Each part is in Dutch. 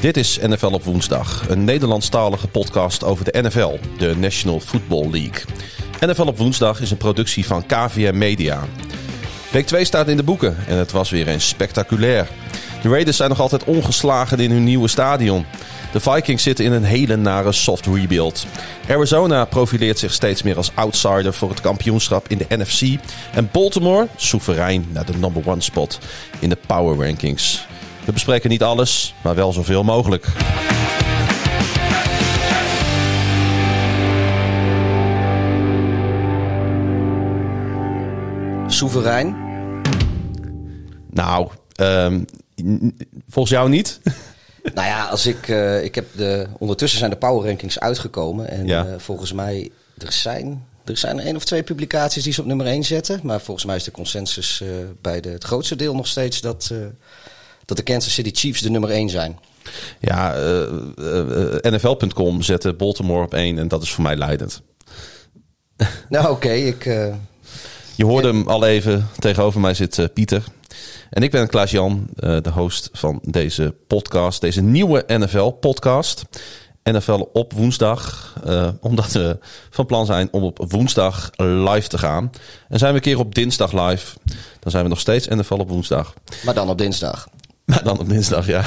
Dit is NFL op woensdag, een Nederlandstalige podcast over de NFL, de National Football League. NFL op woensdag is een productie van KVM Media. Week 2 staat in de boeken en het was weer eens spectaculair. De Raiders zijn nog altijd ongeslagen in hun nieuwe stadion. De Vikings zitten in een hele nare soft rebuild. Arizona profileert zich steeds meer als outsider voor het kampioenschap in de NFC. En Baltimore soeverein naar de number one spot in de power rankings. We bespreken niet alles, maar wel zoveel mogelijk. Soeverein? Nou, um, volgens jou niet? nou ja, als ik, uh, ik heb de, ondertussen zijn de power rankings uitgekomen. En ja. uh, volgens mij, er zijn, er zijn één of twee publicaties die ze op nummer 1 zetten. Maar volgens mij is de consensus uh, bij de, het grootste deel nog steeds dat, dat de Kansas City Chiefs de nummer 1 zijn. Ja, NFL.com zette Baltimore op 1 en dat is voor mij leidend. Nou oké, okay, ik... Je hoorde hem al even. Tegenover mij zit Pieter. En ik ben Klaas-Jan, de host van deze podcast. Deze nieuwe NFL-podcast. NFL op woensdag. Uh, omdat we van plan zijn om op woensdag live te gaan. En zijn we een keer op dinsdag live. Dan zijn we nog steeds NFL op woensdag. Maar dan op dinsdag. Maar dan op dinsdag, ja.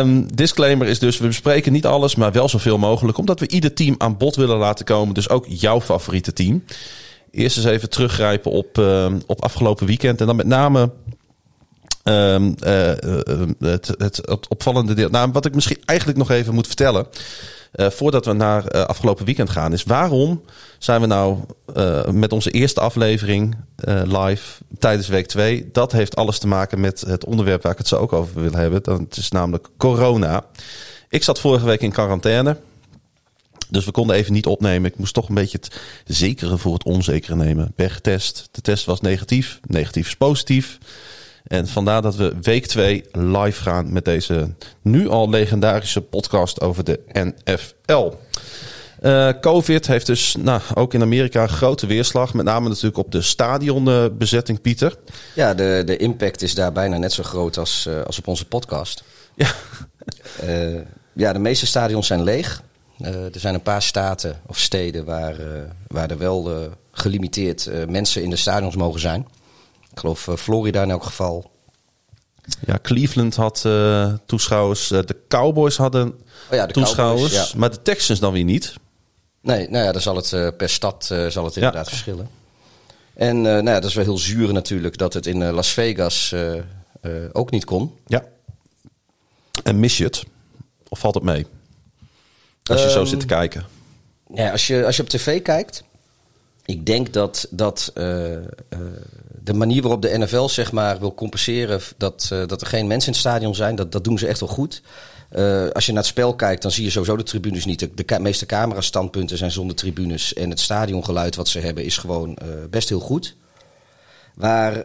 um, disclaimer is dus, we bespreken niet alles, maar wel zoveel mogelijk. Omdat we ieder team aan bod willen laten komen. Dus ook jouw favoriete team. Eerst eens even teruggrijpen op, uh, op afgelopen weekend. En dan met name Um, uh, het, het, het, opvallende deel. Nou, wat ik misschien eigenlijk nog even moet vertellen. Uh, voordat we naar uh, afgelopen weekend gaan, is waarom zijn we nou met onze eerste aflevering live tijdens week 2? Dat heeft alles te maken met het onderwerp waar ik het zo ook over wil hebben. Dat is namelijk corona. Ik zat vorige week in quarantaine. Dus we konden even niet opnemen. Ik moest toch een beetje het zekere voor het onzekere nemen. Ben getest. De test was negatief. Negatief is positief. En vandaar dat we week 2 live gaan met deze nu al legendarische podcast over de NFL. Uh, Covid heeft dus nou, ook in Amerika een grote weerslag. Met name natuurlijk op de stadionbezetting, Pieter. Ja, de, de impact is daar bijna net zo groot als, uh, als op onze podcast. Ja. Uh, ja, de meeste stadions zijn leeg. er zijn een paar staten of steden waar, waar er wel gelimiteerd mensen in de stadions mogen zijn. Ik geloof Florida in elk geval. Ja, Cleveland had uh, toeschouwers. Uh, de Cowboys hadden oh ja, de toeschouwers. Cowboys, ja. Maar de Texans dan weer niet. Nee, nou ja, dan zal het uh, per stad zal het inderdaad ja. verschillen. En nou ja, dat is wel heel zuur natuurlijk dat het in Las Vegas ook niet kon. Ja. En mis je het? Of valt het mee? Als je um, zo zit te kijken. Ja, als je, als je op tv kijkt. Ik denk dat, dat de manier waarop de NFL zeg maar, wil compenseren dat, uh, dat er geen mensen in het stadion zijn, dat, dat doen ze echt wel goed. Uh, als je naar het spel kijkt, dan zie je sowieso de tribunes niet. De, ka meeste camerastandpunten zijn zonder tribunes. En het stadiongeluid wat ze hebben is gewoon uh, best heel goed. Waar,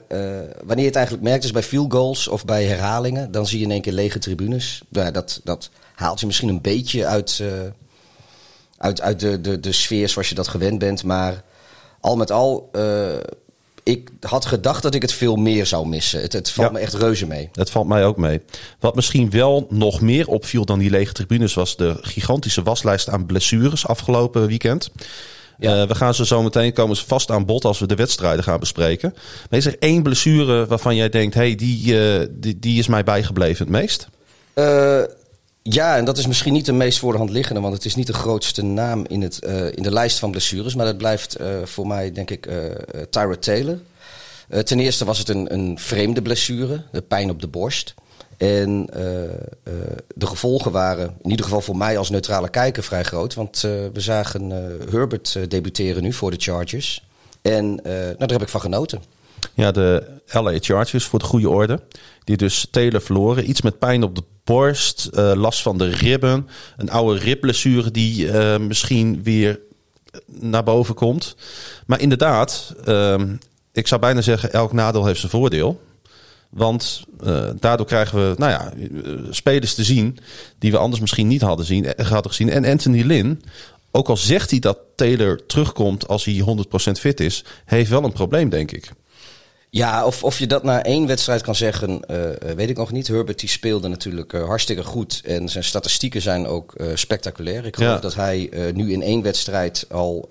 wanneer je het eigenlijk merkt is bij field goals of bij herhalingen, dan zie je in één keer lege tribunes. Ja, dat, dat haalt je misschien een beetje uit, uit, uit de, de, de sfeer zoals je dat gewend bent. Maar al met al ik had gedacht dat ik het veel meer zou missen. Het, het valt ja. me echt reuze mee. Het valt mij ook mee. Wat misschien wel nog meer opviel dan die lege tribunes... was de gigantische waslijst aan blessures afgelopen weekend. Ja. Uh, we gaan ze zo meteen komen ze vast aan bod als we de wedstrijden gaan bespreken. Maar is er één blessure waarvan jij denkt... hey, die, uh, die, die is mij bijgebleven het meest? Uh, ja, en dat is misschien niet de meest voor de hand liggende, want het is niet de grootste naam in, het, uh, in de lijst van blessures. Maar dat blijft uh, voor mij, denk ik, uh, Taylor. ten eerste was het een, een vreemde blessure, de pijn op de borst. En de gevolgen waren, in ieder geval voor mij als neutrale kijker, vrij groot. Want we zagen Herbert debuteren nu voor de Chargers. En nou, daar heb ik van genoten. Ja, de LA Chargers voor de goede orde. Die dus Taylor verloren. Iets met pijn op de borst, uh, last van de ribben. Een oude ribblessure die uh, misschien weer naar boven komt. Maar inderdaad, uh, ik zou bijna zeggen, elk nadeel heeft zijn voordeel. Want daardoor krijgen we nou ja, spelers te zien die we anders misschien niet hadden, zien, hadden gezien. En Anthony Lynn, ook al zegt hij dat Taylor terugkomt als hij 100% fit is, heeft wel een probleem, denk ik. Ja, of, of je dat na één wedstrijd kan zeggen, uh, weet ik nog niet. Herbert die speelde natuurlijk uh, hartstikke goed. En zijn statistieken zijn ook uh, spectaculair. Ik geloof ja. dat hij nu in één wedstrijd al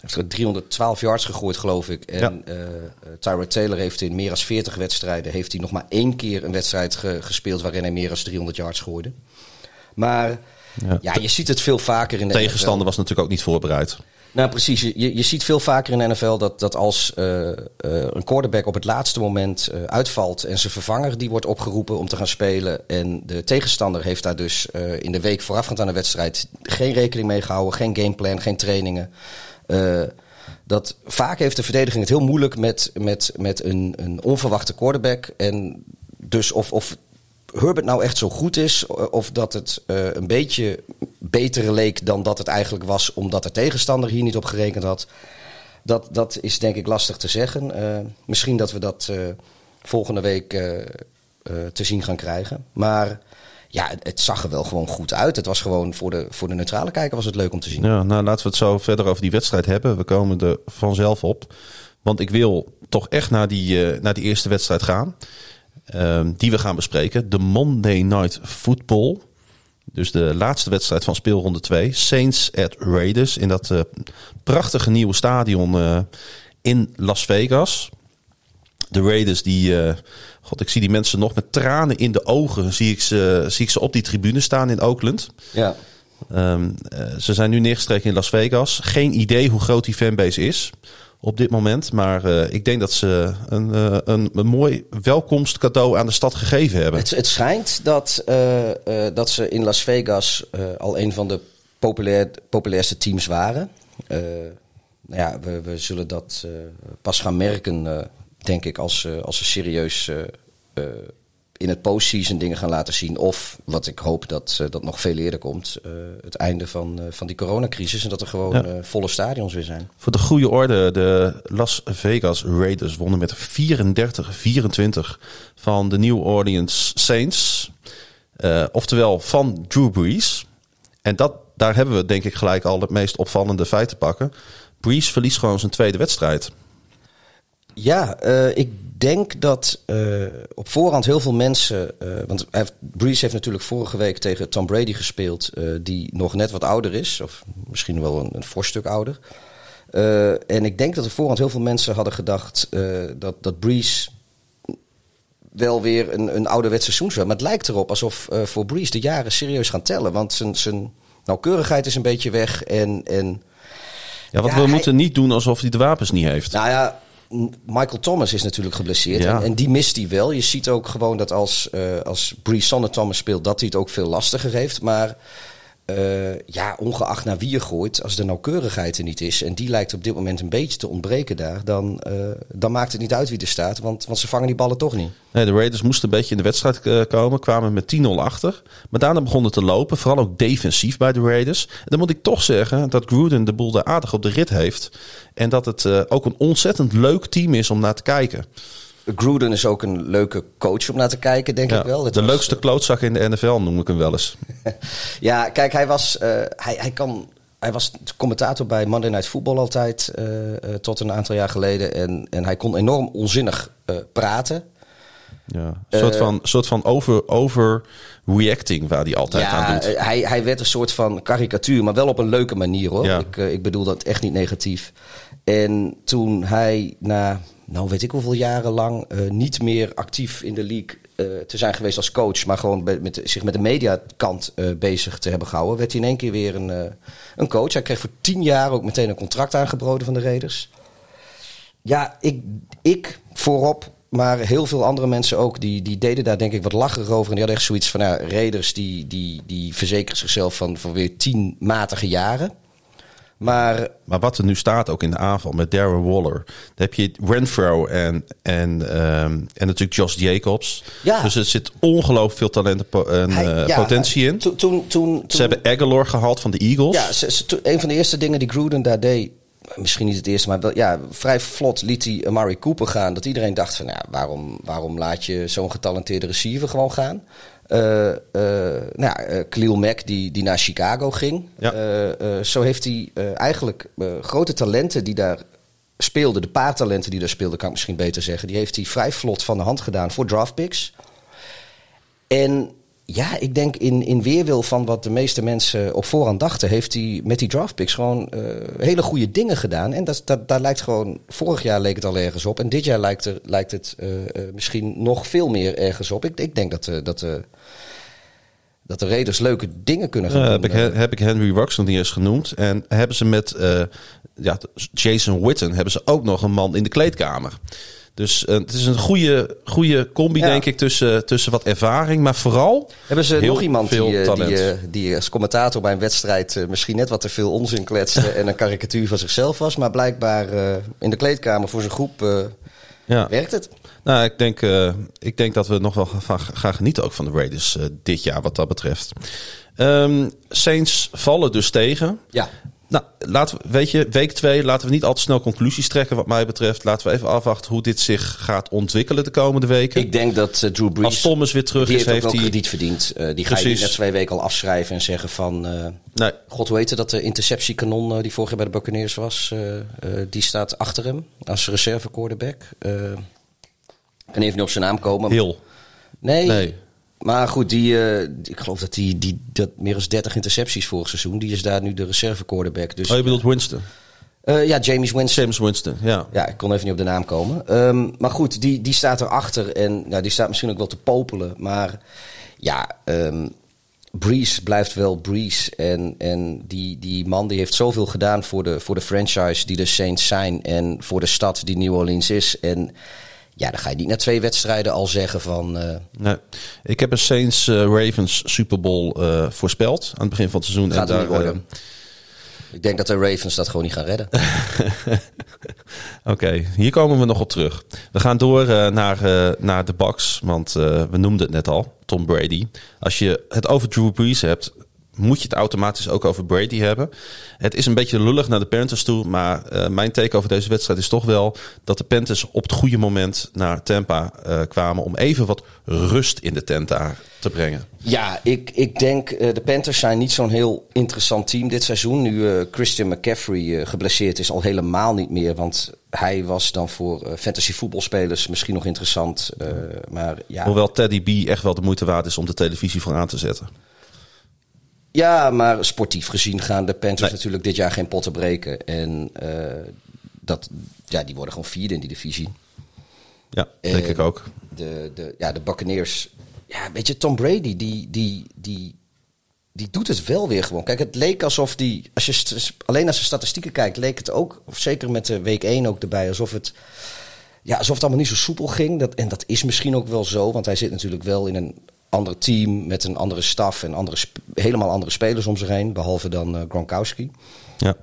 heeft 312 yards gegooid, geloof ik. En ja. Tyrod Taylor heeft in meer dan 40 wedstrijden... heeft hij nog maar één keer een wedstrijd ge gespeeld... waarin hij meer dan 300 yards gooide. Maar ja, ja je ziet het veel vaker in de Tegenstander was natuurlijk ook niet voorbereid. Nou, precies. Je, je ziet veel vaker in de NFL dat, dat als uh, uh, een quarterback op het laatste moment uh, uitvalt en zijn vervanger die wordt opgeroepen om te gaan spelen. En de tegenstander heeft daar dus in de week voorafgaand aan de wedstrijd geen rekening mee gehouden, geen gameplan, geen trainingen. dat vaak heeft de verdediging het heel moeilijk met, met, met een, een onverwachte quarterback. En dus of, of Herbert nou echt zo goed is, of dat het uh, een beetje beter leek dan dat het eigenlijk was, omdat de tegenstander hier niet op gerekend had. Dat, dat is denk ik lastig te zeggen. Uh, misschien dat we dat volgende week te zien gaan krijgen. Maar ja, het zag er wel gewoon goed uit. Het was gewoon voor de, voor de neutrale kijker was het leuk om te zien. Ja, nou laten we het zo verder over die wedstrijd hebben. We komen er vanzelf op. Want ik wil toch echt naar die, naar die eerste wedstrijd gaan. Um, die we gaan bespreken. De Monday Night Football. Dus de laatste wedstrijd van speelronde 2. Saints at Raiders. In dat uh, prachtige nieuwe stadion uh, in Las Vegas. De Raiders die... Uh, God, ik zie die mensen nog met tranen in de ogen. Zie ik ze, zie ik ze op die tribune staan in Oakland. Ja. Um, ze zijn nu neergestreken in Las Vegas. Geen idee hoe groot die fanbase is op dit moment. Maar uh, ik denk dat ze een, uh, een, een, mooi welkomstcadeau aan de stad gegeven hebben. Het, het schijnt dat, uh, dat ze in Las Vegas al een van de populair, populairste teams waren. nou ja, we, we zullen dat pas gaan merken, denk ik, als, als ze serieus in het postseason dingen gaan laten zien. Of wat ik hoop dat uh, dat nog veel eerder komt. Uh, het einde van, uh, van die coronacrisis. En dat er gewoon ja. volle stadions weer zijn. Voor de goede orde. De Las Vegas Raiders wonnen met 34-24 van de New Orleans Saints. oftewel van Drew Brees. En dat, daar hebben we denk ik gelijk al het meest opvallende feit te pakken. Brees verliest gewoon zijn tweede wedstrijd. Ja, ik denk dat uh, op voorhand heel veel mensen. Uh, want hij heeft, Breeze heeft natuurlijk vorige week tegen Tom Brady gespeeld. Uh, die nog net wat ouder is. Of misschien wel een, een forstuk ouder. en ik denk dat er voorhand heel veel mensen hadden gedacht dat, dat Breeze wel weer een, een ouderwets seizoen zou Maar het lijkt erop alsof voor Breeze de jaren serieus gaan tellen. Want zijn, zijn nauwkeurigheid is een beetje weg. En, en ja, want ja, we hij, moeten niet doen alsof hij de wapens niet heeft. Nou ja, Michael Thomas is natuurlijk geblesseerd. Ja. En, en, die mist hij wel. Je ziet ook gewoon dat als, uh, als Brees Thomas speelt, dat hij het ook veel lastiger heeft. Maar uh, ja, ongeacht naar wie je gooit, als de nauwkeurigheid er niet is, en die lijkt op dit moment een beetje te ontbreken daar, dan, uh, dan maakt het niet uit wie er staat, want, want ze vangen die ballen toch niet. Nee, de Raiders moesten een beetje in de wedstrijd uh, komen, kwamen met 10-0 achter. Maar daarna begonnen te lopen, vooral ook defensief bij de Raiders. En dan moet ik toch zeggen dat Gruden de boel daar aardig op de rit heeft. En dat het ook een ontzettend leuk team is om naar te kijken. Gruden is ook een leuke coach om naar te kijken, denk ja, ik wel. Het de was, leukste klootzak in de NFL noem ik hem wel eens. ja, kijk, hij was, uh, hij, hij kan hij was commentator bij Monday Night Football altijd uh, uh, tot een aantal jaar geleden. En, en hij kon enorm onzinnig uh, praten. Ja, een soort van, soort van over, overreacting waar hij altijd ja, aan doet. Hij, hij werd een soort van karikatuur, maar wel op een leuke manier hoor. Ja. Ik, ik bedoel dat echt niet negatief. En toen hij na nou weet ik hoeveel jaren lang uh, niet meer actief in de league uh, te zijn geweest als coach, maar gewoon met, zich met de mediakant uh, bezig te hebben gehouden, werd hij in één keer weer een, een coach. Hij kreeg voor tien jaar ook meteen een contract aangeboden van de Raiders. Ja, ik, ik voorop, maar heel veel andere mensen ook, die, die deden daar denk ik wat lacherig over. En die hadden echt zoiets van, ja, Raiders die, die, die verzekeren zichzelf van, van weer tien matige jaren. Maar, maar wat er nu staat ook in de aanval met Darren Waller. Dan heb je Renfro en, en, um, en natuurlijk Josh Jacobs. Ja. Dus er zit ongelooflijk veel talent en Hij, uh, ja, potentie in. Toen, toen, toen, ze hebben Aguilar gehaald van de Eagles. Ja, ze, ze, een van de eerste dingen die Gruden daar deed... Misschien niet het eerste, maar ja, vrij vlot liet hij Amari Cooper gaan. Dat iedereen dacht van, ja, waarom, waarom laat je zo'n getalenteerde receiver gewoon gaan? Uh, uh, nou ja, uh, Khalil Mack die, die naar Chicago ging. Ja. zo heeft hij eigenlijk grote talenten die daar speelde, de paar talenten die daar speelden, kan ik misschien beter zeggen, die heeft hij vrij vlot van de hand gedaan voor draftpicks. En ja, ik denk in, in weerwil van wat de meeste mensen op voorhand dachten, heeft hij met die draftpicks gewoon uh, hele goede dingen gedaan. En dat, dat, daar lijkt gewoon, vorig jaar leek het al ergens op. En dit jaar lijkt, er, lijkt het uh, uh, misschien nog veel meer ergens op. Ik, ik denk dat, dat, dat de Raiders leuke dingen kunnen gaan doen. Heb ik, heb ik Henry Rux nog niet eens genoemd. En hebben ze met ja, Jason Witten hebben ze ook nog een man in de kleedkamer. Dus uh, het is een goede, goede combi, denk ik, tussen, tussen wat ervaring, maar vooral. Hebben ze nog iemand die, eh, die, uh, die, als commentator bij een wedstrijd misschien net wat te veel onzin kletste en een karikatuur van zichzelf was, maar blijkbaar in de kleedkamer voor zijn groep ja. werkt het? Nou, ik denk, ik denk dat we nog wel gaan, gaan genieten ook van de Raiders dit jaar, wat dat betreft. Um, Saints vallen dus tegen. Ja. Nou, laten we, weet je, week twee laten we niet al te snel conclusies trekken wat mij betreft. Laten we even afwachten hoe dit zich gaat ontwikkelen de komende weken. Ik denk dat uh, Drew Brees... Als Thomas weer terug is, heeft, heeft hij... krediet verdiend. Uh, die ga je niet na twee weken al afschrijven en zeggen van... Uh, nee. God weet dat de interceptiekanon die vorig jaar bij de Buccaneers was... die staat achter hem als reserve quarterback. ik kan even niet op zijn naam komen. Heel. Nee. nee. Maar goed, die, uh, ik geloof dat die, die, dat meer dan 30 intercepties vorig seizoen. Die is daar nu de reserve quarterback. Dus, oh, je bedoelt Winston? Uh, ja, James Winston. James Winston, ja. Ja, ik kon even niet op de naam komen. Um, maar goed, die, die staat erachter. En ja, die staat misschien ook wel te popelen. Maar ja, um, Breeze blijft wel Breeze. En, en die, die man die heeft zoveel gedaan voor de, voor de franchise die de Saints zijn. En voor de stad die New Orleans is. En ja, dan ga je niet na twee wedstrijden al zeggen van... Uh... Nee. Ik heb een Saints uh, Ravens Super Bowl uh, voorspeld aan het begin van het seizoen. Gaat en daar, ik denk dat de Ravens dat gewoon niet gaan redden. Oké, okay, hier komen we nog op terug. We gaan door naar, naar de Bucks, want we noemden het net al, Tom Brady. Als je het over Drew Brees hebt, moet je het automatisch ook over Brady hebben. Het is een beetje lullig naar de Panthers toe. Maar uh, mijn take over deze wedstrijd is toch wel dat de Panthers op het goede moment naar Tampa uh, kwamen. om even wat rust in de tent daar te brengen. Ja, ik, ik denk uh, de Panthers zijn niet zo'n heel interessant team dit seizoen. Nu Christian McCaffrey geblesseerd is, al helemaal niet meer. Want hij was dan voor fantasy voetbalspelers misschien nog interessant. maar ja. Hoewel Teddy B echt wel de moeite waard is om de televisie voor aan te zetten. Ja, maar sportief gezien gaan de Panthers natuurlijk dit jaar geen potten breken. En uh, dat, ja, die worden gewoon vierde in die divisie. Ja, denk ik ook. De, de, ja, de Buccaneers. Ja, weet je, Tom Brady, die, die, die, die doet het wel weer gewoon. Kijk, het leek alsof die, als je alleen naar zijn statistieken kijkt, leek het ook, of zeker met de week 1 ook erbij, alsof het, ja, alsof het allemaal niet zo soepel ging. Dat, en dat is misschien ook wel zo, want hij zit natuurlijk wel in een ander team met een andere staf en andere helemaal andere spelers om zich heen, behalve dan uh, Gronkowski. Ja.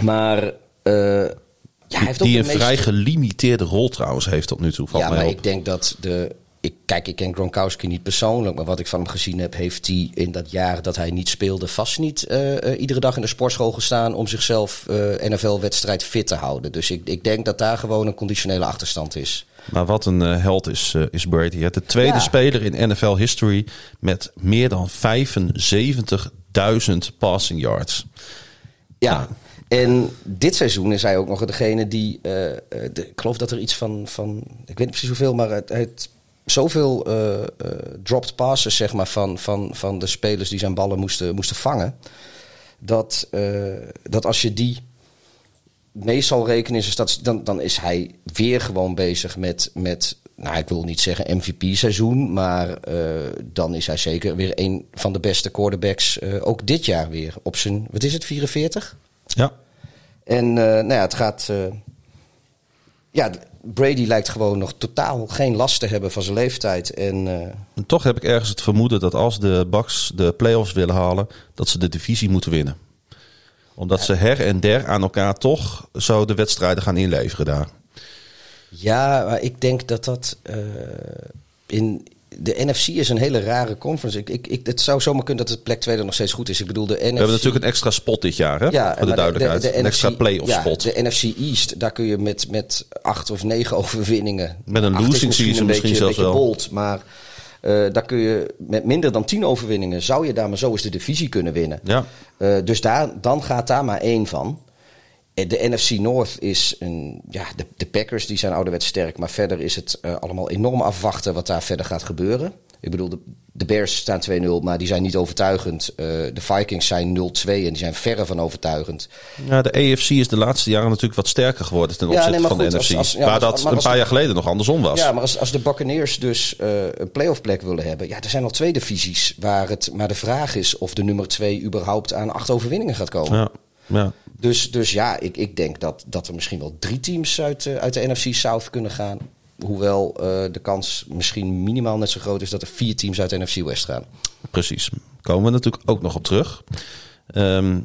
Maar uh, ja, hij heeft die ook een vrij gelimiteerde rol trouwens heeft tot nu toe. Ja, maar ik denk dat de ik, kijk, ik ken Gronkowski niet persoonlijk, maar wat ik van hem gezien heb, heeft hij in dat jaar dat hij niet speelde, vast niet uh, uh, iedere dag in de sportschool gestaan om zichzelf NFL-wedstrijd fit te houden. Dus ik, ik denk dat daar gewoon een conditionele achterstand is. Maar wat een uh, held is, uh, is Brady. De tweede ja. speler in NFL history met meer dan 75.000 passing yards. Ja. Nou. En dit seizoen is hij ook nog degene die. Uh, de, ik geloof dat er iets van. van ik weet niet precies hoeveel, maar het, het zoveel uh, uh, dropped passes zeg maar, van, van, van de spelers die zijn ballen moesten, moesten vangen. Dat, dat als je die meestal rekenen, is dat, dan, dan is hij weer gewoon bezig met, met nou, ik wil niet zeggen MVP-seizoen, maar dan is hij zeker weer een van de beste quarterbacks. ook dit jaar weer op zijn, wat is het, 44? Ja. En nou ja, het gaat. ja, Brady lijkt gewoon nog totaal geen last te hebben van zijn leeftijd. En, uh... en toch heb ik ergens het vermoeden dat als de Bucks de playoffs willen halen, dat ze de divisie moeten winnen. Omdat ze her en der aan elkaar toch zo de wedstrijden gaan inleveren daar. Ja, maar ik denk dat dat uh, in, de NFC is een hele rare conference. Ik, ik, ik, het zou zomaar kunnen dat het plek 2 er nog steeds goed is. Ik bedoel, de NFC... We hebben natuurlijk een extra spot dit jaar, hè? Ja, voor de duidelijkheid. De, de, de een extra play-off ja, spot. De NFC East, daar kun je met, met acht of negen overwinningen... Met een losing season misschien, zelfs wel. Bold, maar uh, daar kun je met minder dan tien overwinningen... zou je daar maar zo eens de divisie kunnen winnen. Ja. Uh, dus daar, dan gaat daar maar één van. Eh, De NFC North is een. Ja, de, de Packers die zijn ouderwets sterk. Maar verder is het eh, allemaal enorm afwachten wat daar verder gaat gebeuren. Ik bedoel, de, de Bears staan 2-0, maar die zijn niet overtuigend. Eh, de Vikings zijn 0-2 en die zijn verre van overtuigend. Ja, de AFC is de laatste jaren natuurlijk wat sterker geworden ten Ja, opzichte nee, van goed, de NFC. als- ja, waar dat maar een paar jaar geleden nog andersom was. Ja, maar als, als de Buccaneers dus eh, een playoff plek willen hebben. Ja, er zijn al twee divisies waar het. Maar de vraag is of de nummer 2 überhaupt aan acht overwinningen gaat komen. ja, ja. Dus, dus ja, ik, ik denk dat, dat er misschien wel drie teams uit, eh, uit de NFC South kunnen gaan. Hoewel eh, de kans misschien minimaal net zo groot is dat er vier teams uit de NFC West gaan. Precies. Komen we natuurlijk ook nog op terug. Ehm,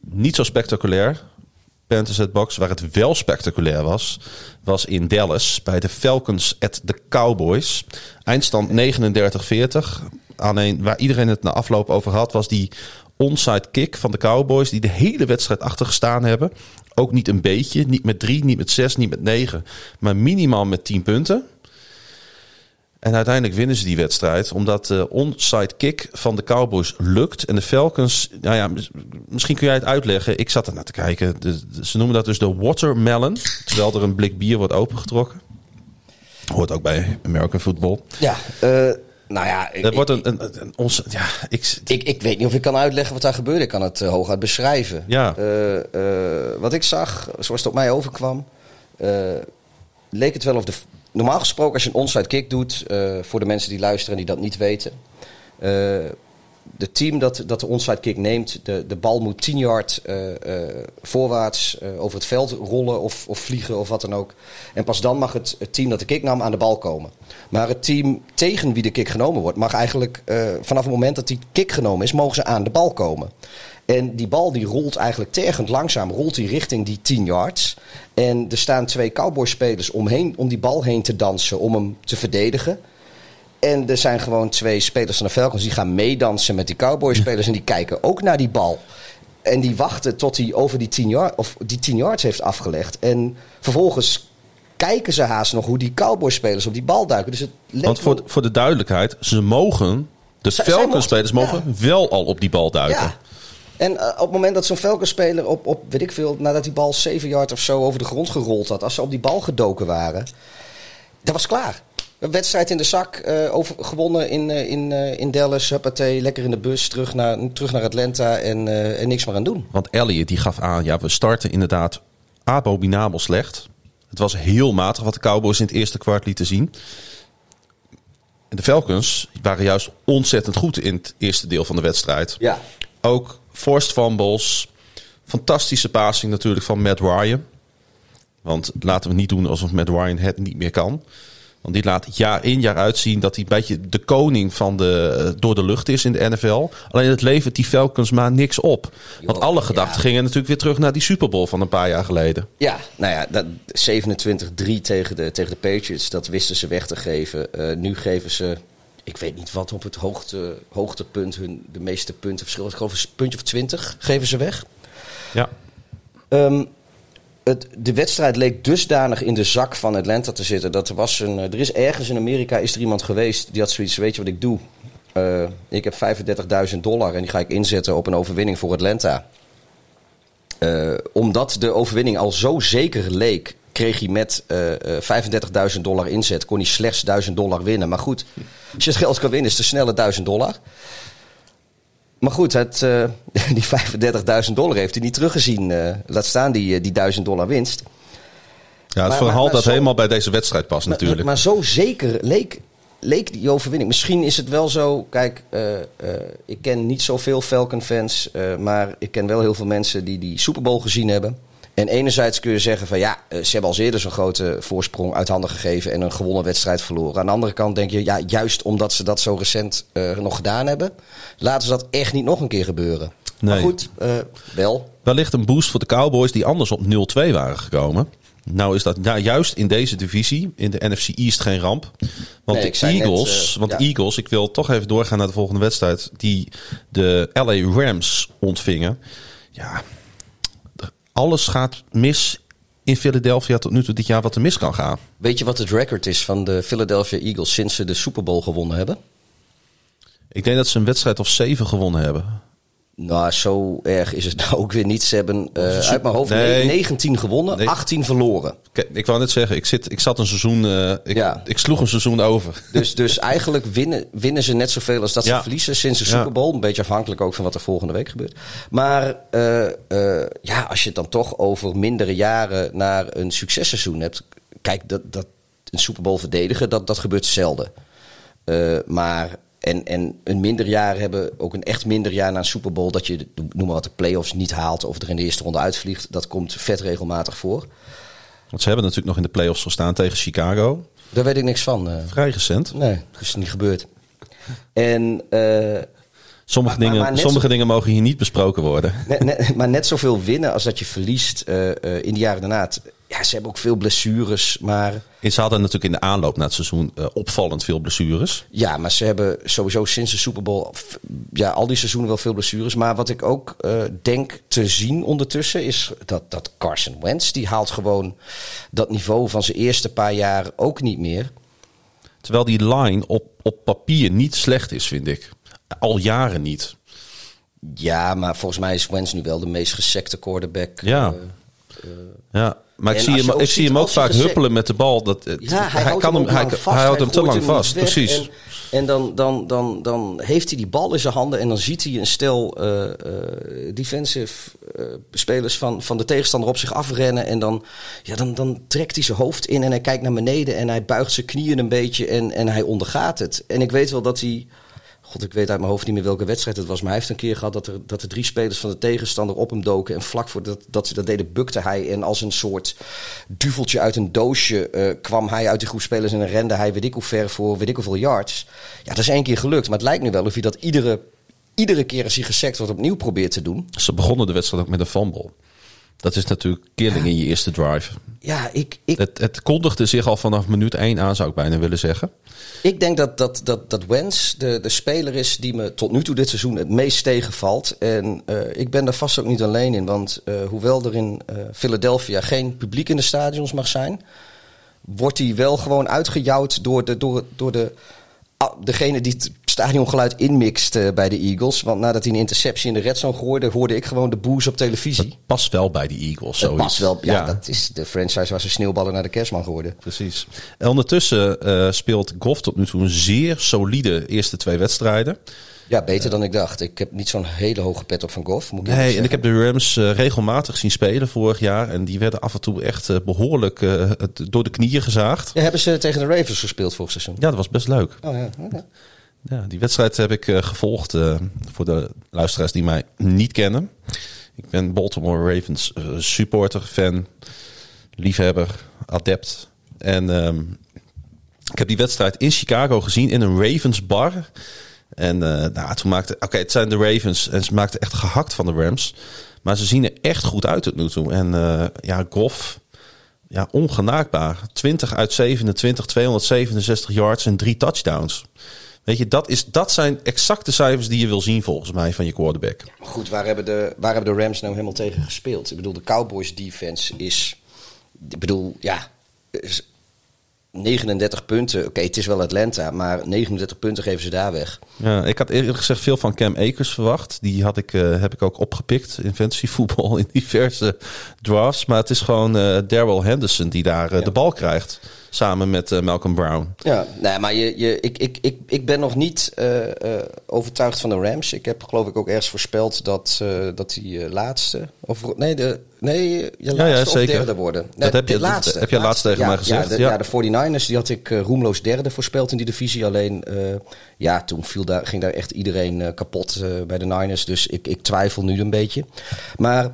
niet zo spectaculair. Panthers at Box, waar het wel spectaculair was, was in Dallas bij de Falcons at the Cowboys. Eindstand 39-40. Alleen waar iedereen het na afloop over had, was die onside kick van de Cowboys, die de hele wedstrijd achter gestaan hebben. Ook niet een beetje, niet met drie, niet met zes, niet met negen, maar minimaal met tien punten. En uiteindelijk winnen ze die wedstrijd omdat de onside kick van de Cowboys lukt. En de Falcons, nou ja, mis- misschien kun jij het uitleggen. Ik zat er naar te kijken. Ze noemen dat dus de watermelon. Terwijl er een blik bier wordt opengetrokken. Hoort ook bij American football. Ja, eh, nou ja, ik, Er wordt een, een, een, ons, ja, ik, ik, ik weet niet of ik kan uitleggen wat daar gebeurde. Ik kan het eh, hooguit beschrijven. Ja. Eh, eh, wat ik zag, zoals het op mij overkwam, leek het wel of de. Normaal gesproken, als je een onside kick doet, voor de mensen die luisteren en die dat niet weten. De team dat, dat de onside kick neemt, de, de bal moet 10 yard eh, eh, voorwaarts eh, over het veld rollen of, of vliegen of wat dan ook. En pas dan mag het, team dat de kick nam aan de bal komen. Maar het team tegen wie de kick genomen wordt, mag eigenlijk vanaf het moment dat die kick genomen is, mogen ze aan de bal komen. En die bal die rolt eigenlijk tergend langzaam, rolt die richting die 10 yards. En er staan twee cowboy-spelers omheen, om die bal heen te dansen, om hem te verdedigen. En er zijn gewoon twee spelers van de Falcons die gaan meedansen met die cowboy-spelers. En die kijken ook naar die bal. En die wachten tot hij over die 10, yard, of die 10 yards heeft afgelegd. En vervolgens kijken ze haast nog hoe die cowboy-spelers op die bal duiken. Dus het want voor, wel- voor de duidelijkheid, ze mogen, de Falcons-spelers mogen wel al op die bal duiken. Ja. En eh, op het moment dat zo'n Falcons-speler op, op, weet ik veel, nadat die bal 7 yard of zo over de grond gerold had, als ze op die bal gedoken waren, dat was klaar. Een wedstrijd in de zak, eh, over, gewonnen in, eh, in, eh, in Dallas, huppatee, lekker in de bus, terug naar, terug naar Atlanta en, en niks meer aan doen. Want Elliot die gaf aan, ja, we starten inderdaad abominabel slecht. Het was heel matig wat de Cowboys in het eerste kwart lieten zien. En de Falcons waren juist ontzettend goed in het eerste deel van de wedstrijd. Ja. Ook forced fumbles. Fantastische passing natuurlijk van Matt Ryan. Want laten we niet doen alsof Matt Ryan het niet meer kan. Want die laat jaar in jaar uit zien dat hij een beetje de koning van de, eh, door de lucht is in de NFL. Alleen het levert die Falcons maar niks op. Want alle gedachten ja. gingen natuurlijk weer terug naar die Super Bowl van een paar jaar geleden. Ja, nou ja, dat 27-3 tegen de, tegen de Patriots, dat wisten ze weg te geven. Eh, nu geven ze, ik weet niet wat op het hoogte, hoogtepunt, hun de meeste punten verschil. Ik geloof een puntje of 20 geven ze weg. Ja. Ehm, het, de wedstrijd leek dusdanig in de zak van Atlanta te zitten. Dat er, was een, eh, er is ergens in Amerika is er iemand geweest die had zoiets, weet je wat ik doe? Eh, ik heb 35.000 dollar en die ga ik inzetten op een overwinning voor Atlanta. Eh, omdat de overwinning al zo zeker leek, kreeg hij met eh, eh, 35.000 dollar inzet, kon hij slechts 1000 dollar winnen. Maar goed, als je het geld kan winnen, is het snelle 1000 dollar. Maar goed, het, eh, die 35.000 dollar heeft hij niet teruggezien. eh, laat staan die, eh, die 1000 dollar winst. Ja, het Maar- verhaal maar- maar dat zo- helemaal bij deze wedstrijd past natuurlijk. Maar, zo zeker leek, leek die overwinning. Misschien is het wel zo. Kijk, ik ken niet zoveel Falcon-fans. eh, maar ik ken wel heel veel mensen die die Super Bowl gezien hebben. En enerzijds kun je zeggen van ja, eh, ze hebben al eerder zo'n grote voorsprong uit handen gegeven en een gewonnen wedstrijd verloren. Aan de andere kant denk je, ja, juist omdat ze dat zo recent eh, nog gedaan hebben, laten ze dat echt niet nog een keer gebeuren. Maar Nee. goed, eh, wel. Wellicht een boost voor de Cowboys die anders op 0-2 waren gekomen. Nou is dat ja, juist in deze divisie, in de NFC East, geen ramp. Want Nee, de net, Eagles, want ja. de Eagles, ik wil toch even doorgaan naar de volgende wedstrijd, die de LA Rams ontvingen. Ja, alles gaat mis in Philadelphia tot nu toe dit jaar wat er mis kan gaan. Weet je wat het record is van de Philadelphia Eagles sinds ze de Super Bowl gewonnen hebben? Ik denk dat ze een wedstrijd of zeven gewonnen hebben. Nou, zo erg is het nou ook weer niet. Ze hebben uh, uit mijn hoofd Nee. 19 gewonnen, Nee. 18 verloren. Ik, ik wou net zeggen, ik, zit, ik zat een seizoen. eh, ik, Ja. ik sloeg een seizoen over. Dus, dus eigenlijk winnen, winnen ze net zoveel als dat ze verliezen sinds de. Super Bowl. Een beetje afhankelijk ook van wat er volgende week gebeurt. Maar eh, eh, ja, als je het dan toch over mindere jaren naar een successeizoen hebt. Kijk, dat, dat een Super Bowl verdedigen, dat, dat gebeurt zelden. Eh, maar en, en een minder jaar hebben, ook een echt minder jaar na een Super Bowl, dat je, noem maar wat, de playoffs niet haalt of er in de eerste ronde uitvliegt. Dat komt vet regelmatig voor. Want ze hebben natuurlijk nog in de playoffs gestaan tegen Chicago. Daar weet ik niks van. eh. Vrij recent. nee, dat is niet gebeurd. En eh, Sommige, Maar- dingen, maar sommige zo- dingen mogen hier niet besproken worden. Net, net- maar net zoveel winnen als dat je verliest eh, in de jaren daarna. Het- Ja, ze hebben ook veel blessures, maar Ze hadden natuurlijk in de aanloop naar het seizoen eh, opvallend veel blessures. ja, maar ze hebben sowieso sinds de Super Bowl, ja, al die seizoenen wel veel blessures. Maar wat ik ook eh, denk te zien ondertussen is dat, dat Carson Wentz, die haalt gewoon dat niveau van zijn eerste paar jaar ook niet meer. Terwijl die line op, op papier niet slecht is, vind ik. Al jaren niet. Ja, maar volgens mij is Wentz nu wel de meest gesekte quarterback. Ja. eh, Ja, maar ik zie hem, ik zie hem ook vaak huppelen met de bal. Dat, Ja, hij, houdt kan hem, hij, hij houdt hem te lang vast. Precies. En, en dan, dan, dan, dan heeft hij die bal in zijn handen en dan ziet hij een stel eh, eh, defensive eh, spelers van, van de tegenstander op zich afrennen. En dan, ja, dan, dan trekt hij zijn hoofd in en hij kijkt naar beneden en hij buigt zijn knieën een beetje en, en hij ondergaat het. En ik weet wel dat hij. God, ik weet uit mijn hoofd niet meer welke wedstrijd het was. Maar hij heeft een keer gehad dat er, dat er drie spelers van de tegenstander op hem doken. En vlak voordat dat ze dat deden, bukte hij. En als een soort duveltje uit een doosje eh, kwam hij uit die groep spelers. En dan rende hij weet ik hoe ver voor weet ik hoeveel yards. Ja, dat is één keer gelukt. Maar het lijkt nu wel of hij dat iedere, iedere keer als hij gesekt wordt opnieuw probeert te doen. Ze begonnen de wedstrijd ook met een fumble. Dat is natuurlijk killing in je eerste drive. Ja, ik, ik, Het, het kondigde zich al vanaf minuut 1 aan, zou ik bijna willen zeggen. Ik denk dat, dat, dat, dat Wens de, de speler is die me tot nu toe dit seizoen het meest tegenvalt. En eh, ik ben daar vast ook niet alleen in. Want eh, hoewel er in eh, Philadelphia geen publiek in de stadions mag zijn, wordt hij wel gewoon uitgejouwd door, de, door, door de, ah, degene die het stadiongeluid inmixt eh, bij de Eagles. Want nadat hij een interceptie in de red zone gooide, hoorde ik gewoon de boos op televisie. Past wel bij die Eagles. Het Zoiets. past wel. Ja, dat is de franchise waar ze sneeuwballen naar de kerstman geworden. Precies. En ondertussen eh, speelt Goff tot nu toe een zeer solide eerste twee wedstrijden. Ja, beter dan ik dacht. Ik heb niet zo'n hele hoge pet op van Goff. Moet ik Nee, en ik heb de Rams eh, regelmatig zien spelen vorig jaar. En die werden af en toe echt eh, behoorlijk eh, door de knieën gezaagd. Ja, hebben ze tegen de Ravens gespeeld vorig seizoen? Ja, dat was best leuk. Oh ja, oké. Ja, die wedstrijd heb ik eh, gevolgd eh, voor de luisteraars die mij niet kennen. Ik ben Baltimore Ravens eh, supporter, fan, liefhebber, adept. En ehm, ik heb die wedstrijd in Chicago gezien in een Ravens bar. En nou, toen maakte... Oké, het zijn de Ravens en ze maakten echt gehakt van de Rams. Maar ze zien er echt goed uit tot nu toe. En ja, Goff, ja, ongenaakbaar. 20 uit 27, 267 yards en drie touchdowns. Weet je, dat, is, dat zijn exacte cijfers die je wil zien volgens mij van je quarterback. Maar goed, waar hebben, de, waar hebben de Rams nou helemaal tegen gespeeld? Ik bedoel, de Cowboys defense is... Ik bedoel, ja... is 39 punten. Oké, het is wel Atlanta, maar 39 punten geven ze daar weg. Ja, ik had eerlijk gezegd veel van Cam Akers verwacht. Die had ik, eh, heb ik ook opgepikt in fantasy voetbal in diverse drafts. Maar het is gewoon eh Daryl Henderson die daar eh, de bal krijgt. Samen met eh, Malcolm Brown. Ja, nee, maar je, je, ik, ik, ik, ik ben nog niet eh, eh, overtuigd van de Rams. Ik heb geloof ik ook ergens voorspeld dat, dat die laatste... Of, nee, de, nee, je ja, laatste of zeker. derde worden. Nee, Dat heb je- dat laatste. heb je laatst tegen ja, mij gezegd, Ja, de, ja. ja, de 49ers die had ik eh, roemloos derde voorspeld in die divisie. Alleen, ja, toen viel daar, ging daar echt iedereen kapot bij de Niners. Dus ik, ik twijfel nu een beetje. Maar...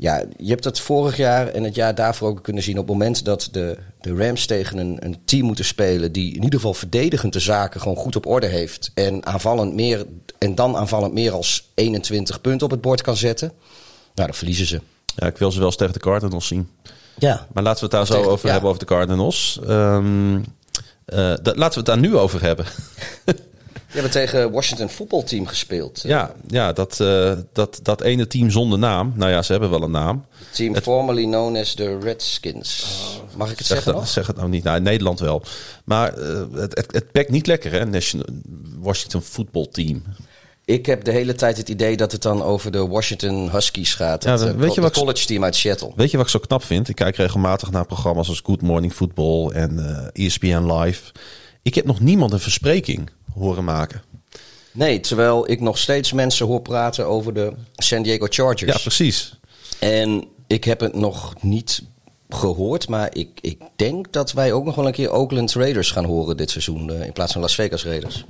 Ja, je hebt het vorig jaar en het jaar daarvoor ook kunnen zien. Op het moment dat de, de Rams tegen een, een team moeten spelen. die in ieder geval verdedigend de zaken gewoon goed op orde heeft. en, aanvallend meer, en dan aanvallend meer als 21 punten op het bord kan zetten. Nou, dan verliezen ze. Ja, ik wil ze wel eens tegen de Cardinals zien. Ja. Maar laten we het daar zo Tegen- over ja. hebben, over de Cardinals. Ehm, eh, dat, laten we het daar nu over hebben. Je hebt tegen Washington voetbalteam gespeeld. Ja, ja dat, eh, dat, dat ene team zonder naam. Nou ja, ze hebben wel een naam. Team formerly known as the Redskins. Mag ik het Zeg, zeggen dat, nog? zeg het nou niet. Nou, in Nederland wel. Maar eh, het, het, het pakt niet lekker, hè? National, Washington Football Team. Ik heb de hele tijd het idee dat het dan over de Washington Huskies gaat. Ja, het, weet eh, je co- wat- college team uit Seattle. Weet je wat ik zo knap vind? Ik kijk regelmatig naar programma's als Good Morning Football en ESPN Live. Ik heb nog niemand een verspreking horen maken. Nee, terwijl ik nog steeds mensen hoor praten over de San Diego Chargers. Ja, precies. En ik heb het nog niet gehoord, maar ik, ik denk dat wij ook nog wel een keer Oakland Raiders gaan horen dit seizoen eh, in plaats van Las Vegas Raiders.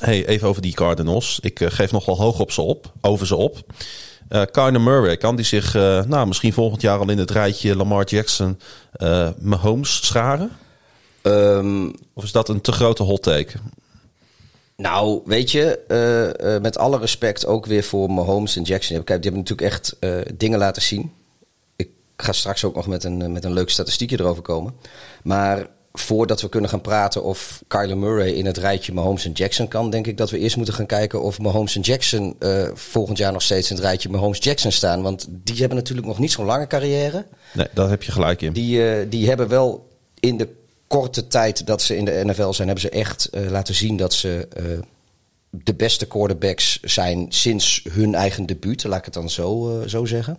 Hey, even over die Cardinals. Ik eh, geef nog wel hoog op ze op, over ze op. Kyler Murray, kan die zich eh, nou, misschien volgend jaar al in het rijtje Lamar Jackson, Mahomes scharen? Ehm, Of is dat een te grote hot take? Nou, weet je, eh, eh, met alle respect ook weer voor Mahomes en Jackson. Kijk, die hebben natuurlijk echt eh, dingen laten zien. Ik ga straks ook nog met een, met een leuk statistiekje erover komen. Maar voordat we kunnen gaan praten of Kyler Murray in het rijtje Mahomes en Jackson kan, denk ik dat we eerst moeten gaan kijken of Mahomes en Jackson volgend jaar nog steeds in het rijtje Mahomes-Jackson staan. Want die hebben natuurlijk nog niet zo'n lange carrière. Nee, daar heb je gelijk in. Die, die hebben wel in de korte tijd dat ze in de NFL zijn, hebben ze echt eh, laten zien dat ze eh, de beste quarterbacks zijn sinds hun eigen debuut. Laat ik het dan zo, eh, zo zeggen.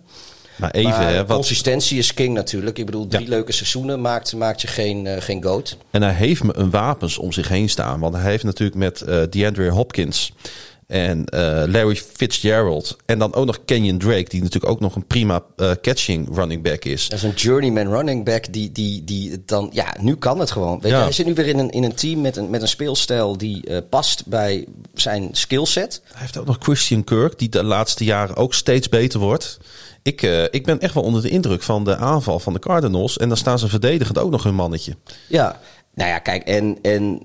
Maar even, maar hè, wat, consistentie is king natuurlijk. Ik bedoel, drie Ja. leuke seizoenen maakt, maakt je geen, geen goat. En hij heeft me een wapens om zich heen staan. Want hij heeft natuurlijk met DeAndre Hopkins en eh, Larry Fitzgerald. En dan ook nog Kenyon Drake, die natuurlijk ook nog een prima eh, catching running back is. Dat is een journeyman running back die, die, die dan... Ja, nu kan het gewoon. Weet Ja. je, hij zit nu weer in een, in een team met een, met een speelstijl die eh, past bij zijn skillset. Hij heeft ook nog Christian Kirk, die de laatste jaren ook steeds beter wordt. Ik, ik ben echt wel onder de indruk van de aanval van de Cardinals. En dan staan ze verdedigend ook nog hun mannetje. Ja, nou ja, kijk, en, en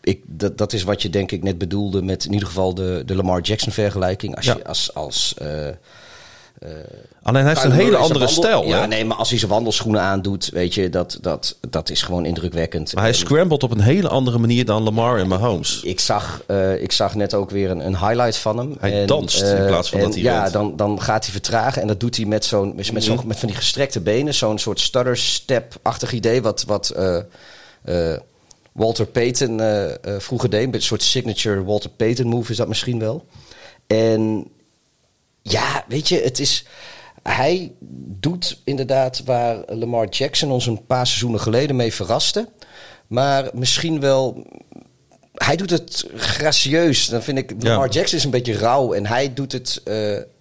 ik, dat, dat is wat je denk ik net bedoelde met in ieder geval de, de Lamar Jackson vergelijking. Als Ja. je als, als eh, Alleen hij heeft een hele andere wandel- stijl. Ja, hè? nee, maar als hij zijn wandelschoenen aandoet, weet je, dat, dat, dat is gewoon indrukwekkend. Maar hij En scrambled op een hele andere manier dan Lamar en Mahomes. ik zag, eh, ik zag net ook weer een, een highlight van hem. Hij danst in eh, plaats van en dat hij Ja, rent. dan, dan gaat hij vertragen. En dat doet hij met, zo'n, met, met, zo'n, met van die gestrekte benen. Zo'n soort stutter-step-achtig idee. Wat, wat eh, eh, Walter Payton eh, eh, vroeger deed. Een soort signature Walter Payton move is dat misschien wel. En ja, weet je, het is. Hij doet inderdaad waar Lamar Jackson ons een paar seizoenen geleden mee verraste. Maar misschien wel. Hij doet het gracieus. Dan vind ik. Ja. Lamar Jackson is een beetje rauw. En hij doet het.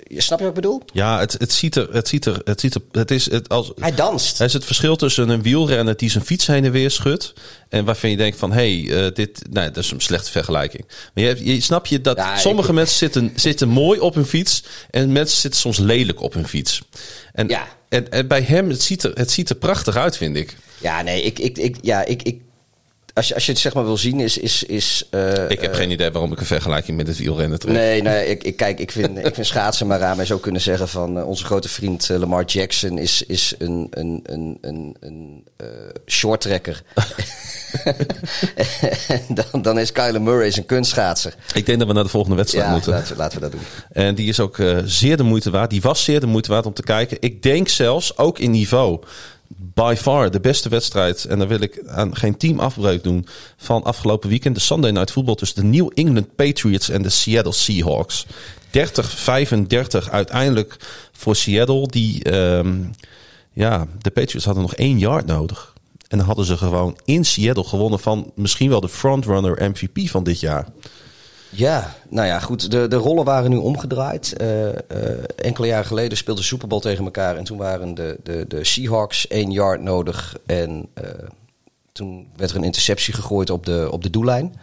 Eh, snap je wat ik bedoel? Ja, het, het ziet er, het ziet er, het ziet er, het is het als. Hij danst. Het is het verschil tussen een wielrenner die zijn fiets heen en weer schudt. En waarvan je denkt van, hé, hey, eh, dit, nee, dat is een slechte vergelijking. Maar je, je snap je dat Ja, sommige ik- mensen zitten, zitten mooi op hun fiets. En mensen zitten soms lelijk op hun fiets. En, Ja. en, en bij hem, het ziet, er, het ziet er prachtig uit, vind ik. Ja, nee, ik. ik, ik ja, ik, ik als, je, als je het zeg maar wil zien, is. is, is eh, Ik heb geen idee waarom ik een vergelijking met het wielrennen trek. Nee, nee, ik, ik, kijk, ik vind, ik vind schaatsen maar aan. Wij zo kunnen zeggen van eh, onze grote vriend eh, Lamar Jackson is, is een, een, een, een, een shorttrekker. dan, dan is Kyler Murray een kunstschaatser. Ik denk dat we naar de volgende wedstrijd Ja, moeten. laten, we- laten we dat doen. En die is ook zeer de moeite waard. Die was zeer de moeite waard om te kijken. Ik denk zelfs ook in niveau. By far de beste wedstrijd. En daar wil ik aan geen team afbreuk doen. Van afgelopen weekend. De Sunday Night Football tussen de New England Patriots en de Seattle Seahawks. 30-35 uiteindelijk voor Seattle. Die, ehm, ja, de Patriots hadden nog één yard nodig. En dan hadden ze gewoon in Seattle gewonnen van misschien wel de frontrunner MVP van dit jaar. Ja, nou ja, goed. De, de rollen waren nu omgedraaid. Eh, eh, enkele jaren geleden speelden de Super Bowl tegen elkaar. En toen waren de, de, de Seahawks één yard nodig. En eh, toen werd er een interceptie gegooid op de, op de doellijn.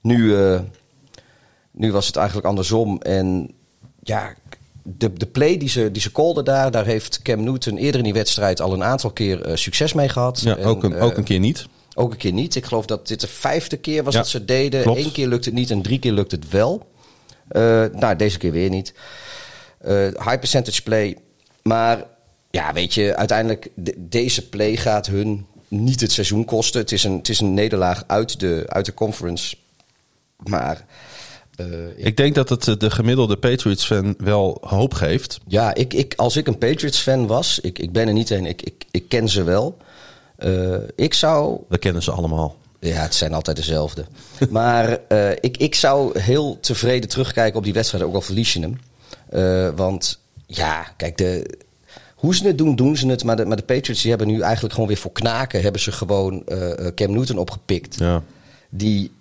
Nu, nu was het eigenlijk andersom. En ja, de, de play die ze, die ze callden daar, daar heeft Cam Newton eerder in die wedstrijd al een aantal keer succes mee gehad. Ja, En, ook, een, ook een keer niet. Ook een keer niet. Ik geloof dat dit de vijfde keer was Ja, dat ze deden. klopt. Eén keer lukt het niet en drie keer lukt het wel. Eh, nou, deze keer weer niet. Eh, high percentage play. Maar ja, weet je, uiteindelijk de- deze play gaat hun niet het seizoen kosten. Het is een, het is een nederlaag uit de, uit de conference. Maar eh, ik- Ik denk dat het de gemiddelde Patriots-fan wel hoop geeft. ja, ik, ik, als ik een Patriots-fan was, ik, ik ben er niet een, ik, ik, ik ken ze wel. Eh, ik zou We kennen ze allemaal. Ja, het zijn altijd dezelfde. maar uh, ik, ik zou heel tevreden terugkijken op die wedstrijd, ook al verlies je hem. Uh, want ja, kijk, de, hoe ze het doen, doen ze het. Maar de, maar de Patriots die hebben nu eigenlijk gewoon weer voor knaken... hebben ze gewoon Cam Newton opgepikt. Ja. Die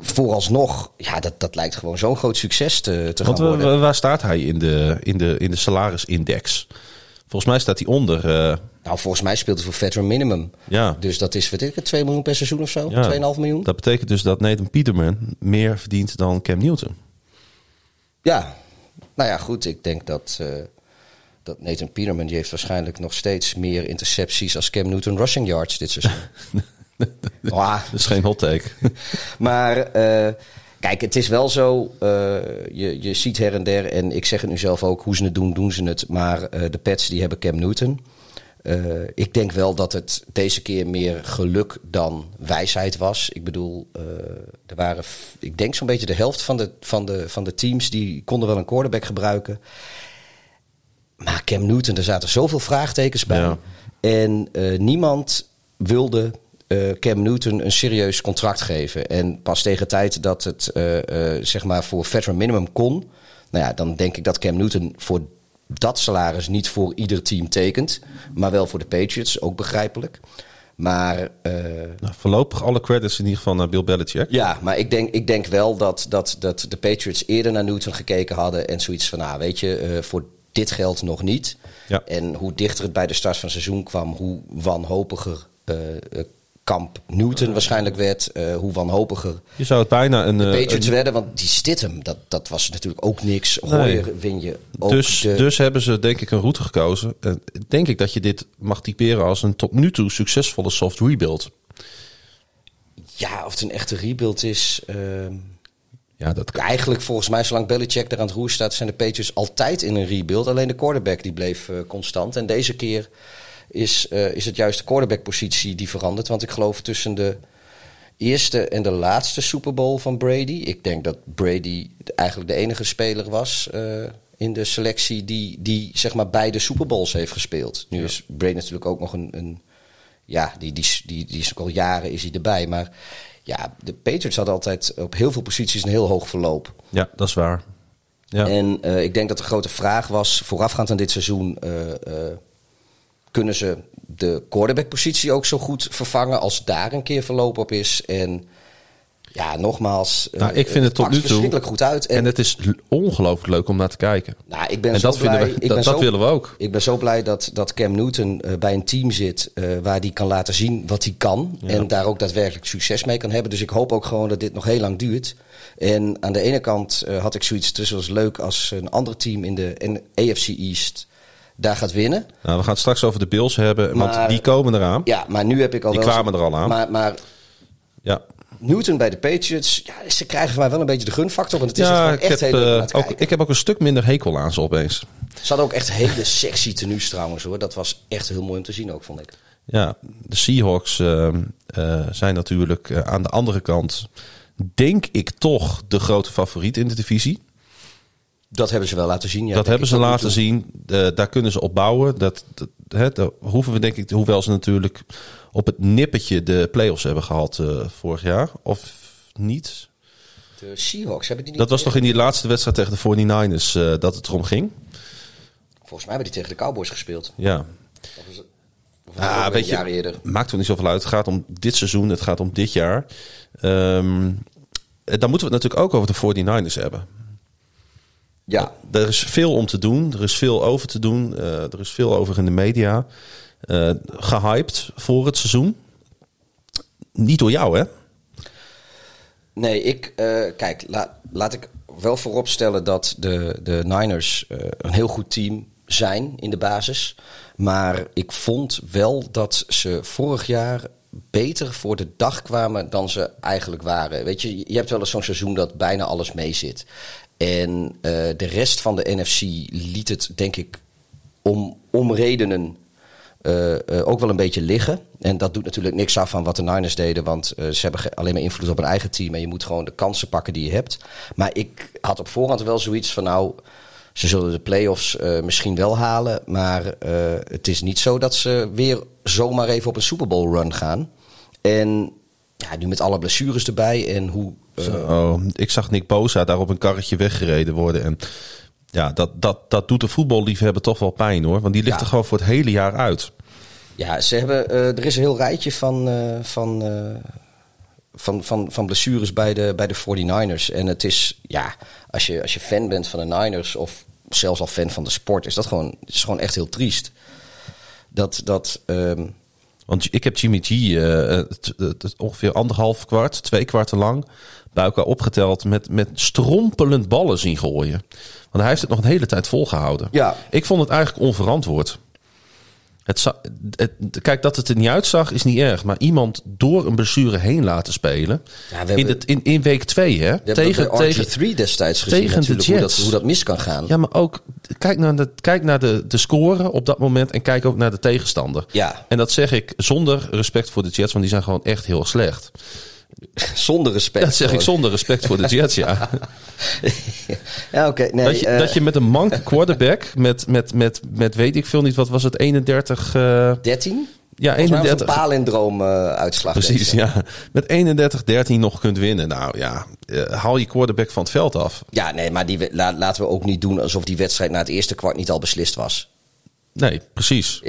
vooralsnog, ja, dat, dat lijkt gewoon zo'n groot succes te, te Want gaan worden. waar staat hij in de, in de, in de salarisindex? Volgens mij staat hij onder. Uh... Nou, volgens mij speelt hij voor veteran minimum. Ja. Dus dat is, weet ik het, 2 miljoen per seizoen of zo? Ja. 2,5 miljoen? Dat betekent dus dat Nathan Peterman meer verdient dan Cam Newton. Ja. Nou ja, goed. Ik denk dat, uh, dat Nathan Peterman... die heeft waarschijnlijk nog steeds meer intercepties... als Cam Newton rushing yards dit seizoen. wow. Dat is geen hot take. maar... Uh, Kijk, het is wel zo, uh, je, je ziet her en der, en ik zeg het nu zelf ook, hoe ze het doen, doen ze het. Maar uh, de Pets die hebben Cam Newton. Uh, ik denk wel dat het deze keer meer geluk dan wijsheid was. Ik bedoel, er waren, ik denk zo'n beetje de helft van de, van, de, van de teams die konden wel een quarterback gebruiken. Maar Cam Newton, er zaten zoveel vraagtekens bij. Ja. En niemand wilde Cam Newton een serieus contract geven. En pas tegen tijd dat het uh, uh, zeg maar voor veteran minimum kon, nou ja, dan denk ik dat Cam Newton voor dat salaris niet voor ieder team tekent, maar wel voor de Patriots, ook begrijpelijk. Maar nou, voorlopig alle credits in ieder geval naar Bill Belichick. Ja, maar ik denk, ik denk wel dat, dat, dat de Patriots eerder naar Newton gekeken hadden en zoiets van, nou, weet je, voor dit geld nog niet. Ja. En hoe dichter het bij de start van het seizoen kwam, hoe wanhopiger kamp Newton waarschijnlijk werd, uh, hoe wanhopiger je zou het bijna een, de Patriots een... werden. Want die Stidham, dat, dat was natuurlijk ook niks. Gooier nee. win je ook dus, de... dus hebben ze denk ik een route gekozen. Uh, denk ik dat je dit mag typeren als een tot nu toe succesvolle soft rebuild. Ja, of het een echte rebuild is... Uh... Ja, dat kan. Eigenlijk volgens mij, zolang Belichick er aan het roer staat... zijn de Patriots altijd in een rebuild. Alleen de quarterback die bleef uh, constant. En deze keer is, uh, is het juist de quarterback-positie die verandert. Want ik geloof tussen de eerste en de laatste Super Bowl van Brady. Ik denk dat Brady eigenlijk de enige speler was uh, in de selectie die, die zeg maar beide Super Bowls heeft gespeeld. Nu ja. is Brady natuurlijk ook nog een. een ja, die, die, die, die is ook al jaren is hij erbij. Maar ja, de Patriots hadden altijd op heel veel posities een heel hoog verloop. Ja, dat is waar. Ja. En uh, ik denk dat de grote vraag was, voorafgaand aan dit seizoen kunnen ze de quarterback-positie ook zo goed vervangen als daar een keer verloop op is. En ja, nogmaals, nou, ik vind het, tot nu toe verschrikkelijk goed uit. En, en het is ongelooflijk leuk om naar te kijken. Nou, ik ben en zo dat, blij, vinden we, ik dat, ben dat zo, willen we ook. Ik ben zo blij dat, dat Cam Newton uh, bij een team zit uh, waar hij kan laten zien wat hij kan. Ja. En daar ook daadwerkelijk succes mee kan hebben. Dus ik hoop ook gewoon dat dit nog heel lang duurt. En aan de ene kant uh, had ik zoiets tussen was leuk als een ander team in de in AFC East daar gaat winnen. Nou, we gaan het straks over de Bills hebben, Maar- want die komen eraan. Ja, maar nu heb ik al Die wel... kwamen er al aan. Maar, maar Ja, Newton bij de Patriots, ja, ze krijgen mij wel een beetje de gunfactor. Want het is ja gewoon ik, echt heb, heel leuk eh, ook, ik heb ook een stuk minder hekel aan ze opeens. Ze hadden ook echt hele sexy tenues trouwens hoor. Dat was echt heel mooi om te zien ook, vond ik. Ja, de Seahawks ehm, eh, zijn natuurlijk eh, aan de andere kant, denk ik toch, de grote favoriet in de divisie. Dat hebben ze wel laten zien. Ja, dat hebben ze laten zien. Eh, daar kunnen ze op bouwen. Dat, dat, hè, daar hoeven we denk ik, hoewel ze natuurlijk op het nippertje de play-offs hebben gehad eh, vorig jaar. Of niet? De Seahawks hebben die niet... Dat was toch in die laatste wedstrijd tegen de 49ers eh, dat het erom ging? Volgens mij hebben die tegen de Cowboys gespeeld. Ja. Of is het- of Ah, weet je, jaar eerder. Maakt er niet zoveel uit. Het gaat om dit seizoen, het gaat om dit jaar. Ehm, eh, dan moeten we het natuurlijk ook over de 49ers hebben. Ja, Er is veel om te doen. Er is veel over te doen. eh, er is veel over in de media. Eh, gehyped voor het seizoen. Niet door jou, hè? Nee, ik, eh, kijk, la- laat ik wel vooropstellen dat de, de Niners een heel goed team zijn in de basis. Maar ik vond wel dat ze vorig jaar beter voor de dag kwamen dan ze eigenlijk waren. Weet je, je hebt wel eens zo'n seizoen dat bijna alles mee zit. En eh, de rest van de NFC liet het, denk ik, om, om redenen eh, eh, ook wel een beetje liggen. En dat doet natuurlijk niks af van wat de Niners deden. Want ze hebben alleen maar invloed op hun eigen team. En je moet gewoon de kansen pakken die je hebt. Maar ik had op voorhand wel zoiets van nou... Ze zullen de play-offs misschien wel halen. Maar het is niet zo dat ze weer zomaar even op een Super Bowl run gaan. En ja, nu met alle blessures erbij en hoe... eh, Zo, ik zag Nick Bosa daar op een karretje weggereden worden. En ja, dat, dat, dat doet de voetballiefhebber toch wel pijn hoor. Want die ligt Ja. er gewoon voor het hele jaar uit. Ja, ze hebben, eh, er is een heel rijtje van, eh, van, van, van, van blessures bij de, bij de 49ers. En het is, ja, als je, als je fan bent van de Niners of zelfs al fan van de sport, is dat gewoon, is gewoon echt heel triest. Dat, dat ehm, Want ik heb Jimmy G eh, het- het ongeveer anderhalf kwart, twee kwarten lang bij elkaar opgeteld met, met strompelend ballen zien gooien. Want hij heeft het nog een hele tijd volgehouden. Ja. Ik vond het eigenlijk onverantwoord. Het, kijk, dat het er niet uitzag is niet erg. Maar iemand door een blessure heen laten spelen. Ja, in, het, in, in week twee, hè? we hebben Tegen, tegen, RG3 destijds gezien tegen de natuurlijk, hoe dat, Jets. hoe dat mis kan gaan. ja, maar ook kijk naar, de, kijk naar de, de score op dat moment. En kijk ook naar de tegenstander. Ja. En dat zeg ik zonder respect voor de Jets, want die zijn gewoon echt heel slecht. Zonder respect. Dat zeg ik zonder respect voor de Jets, ja. Ja, oké. nee, dat, je, eh, dat je met een mank quarterback, met, met, met, met weet ik veel niet, wat was het, 31... eh 13? ja, Volgens mij was het 31. een palindroom eh uitslag. Precies, deze. ja. Met 31-13 nog kunt winnen. Nou ja, eh, haal je quarterback van het veld af. Ja, nee, maar die, la- laten we ook niet doen alsof die wedstrijd na het eerste kwart niet al beslist was. Nee, precies.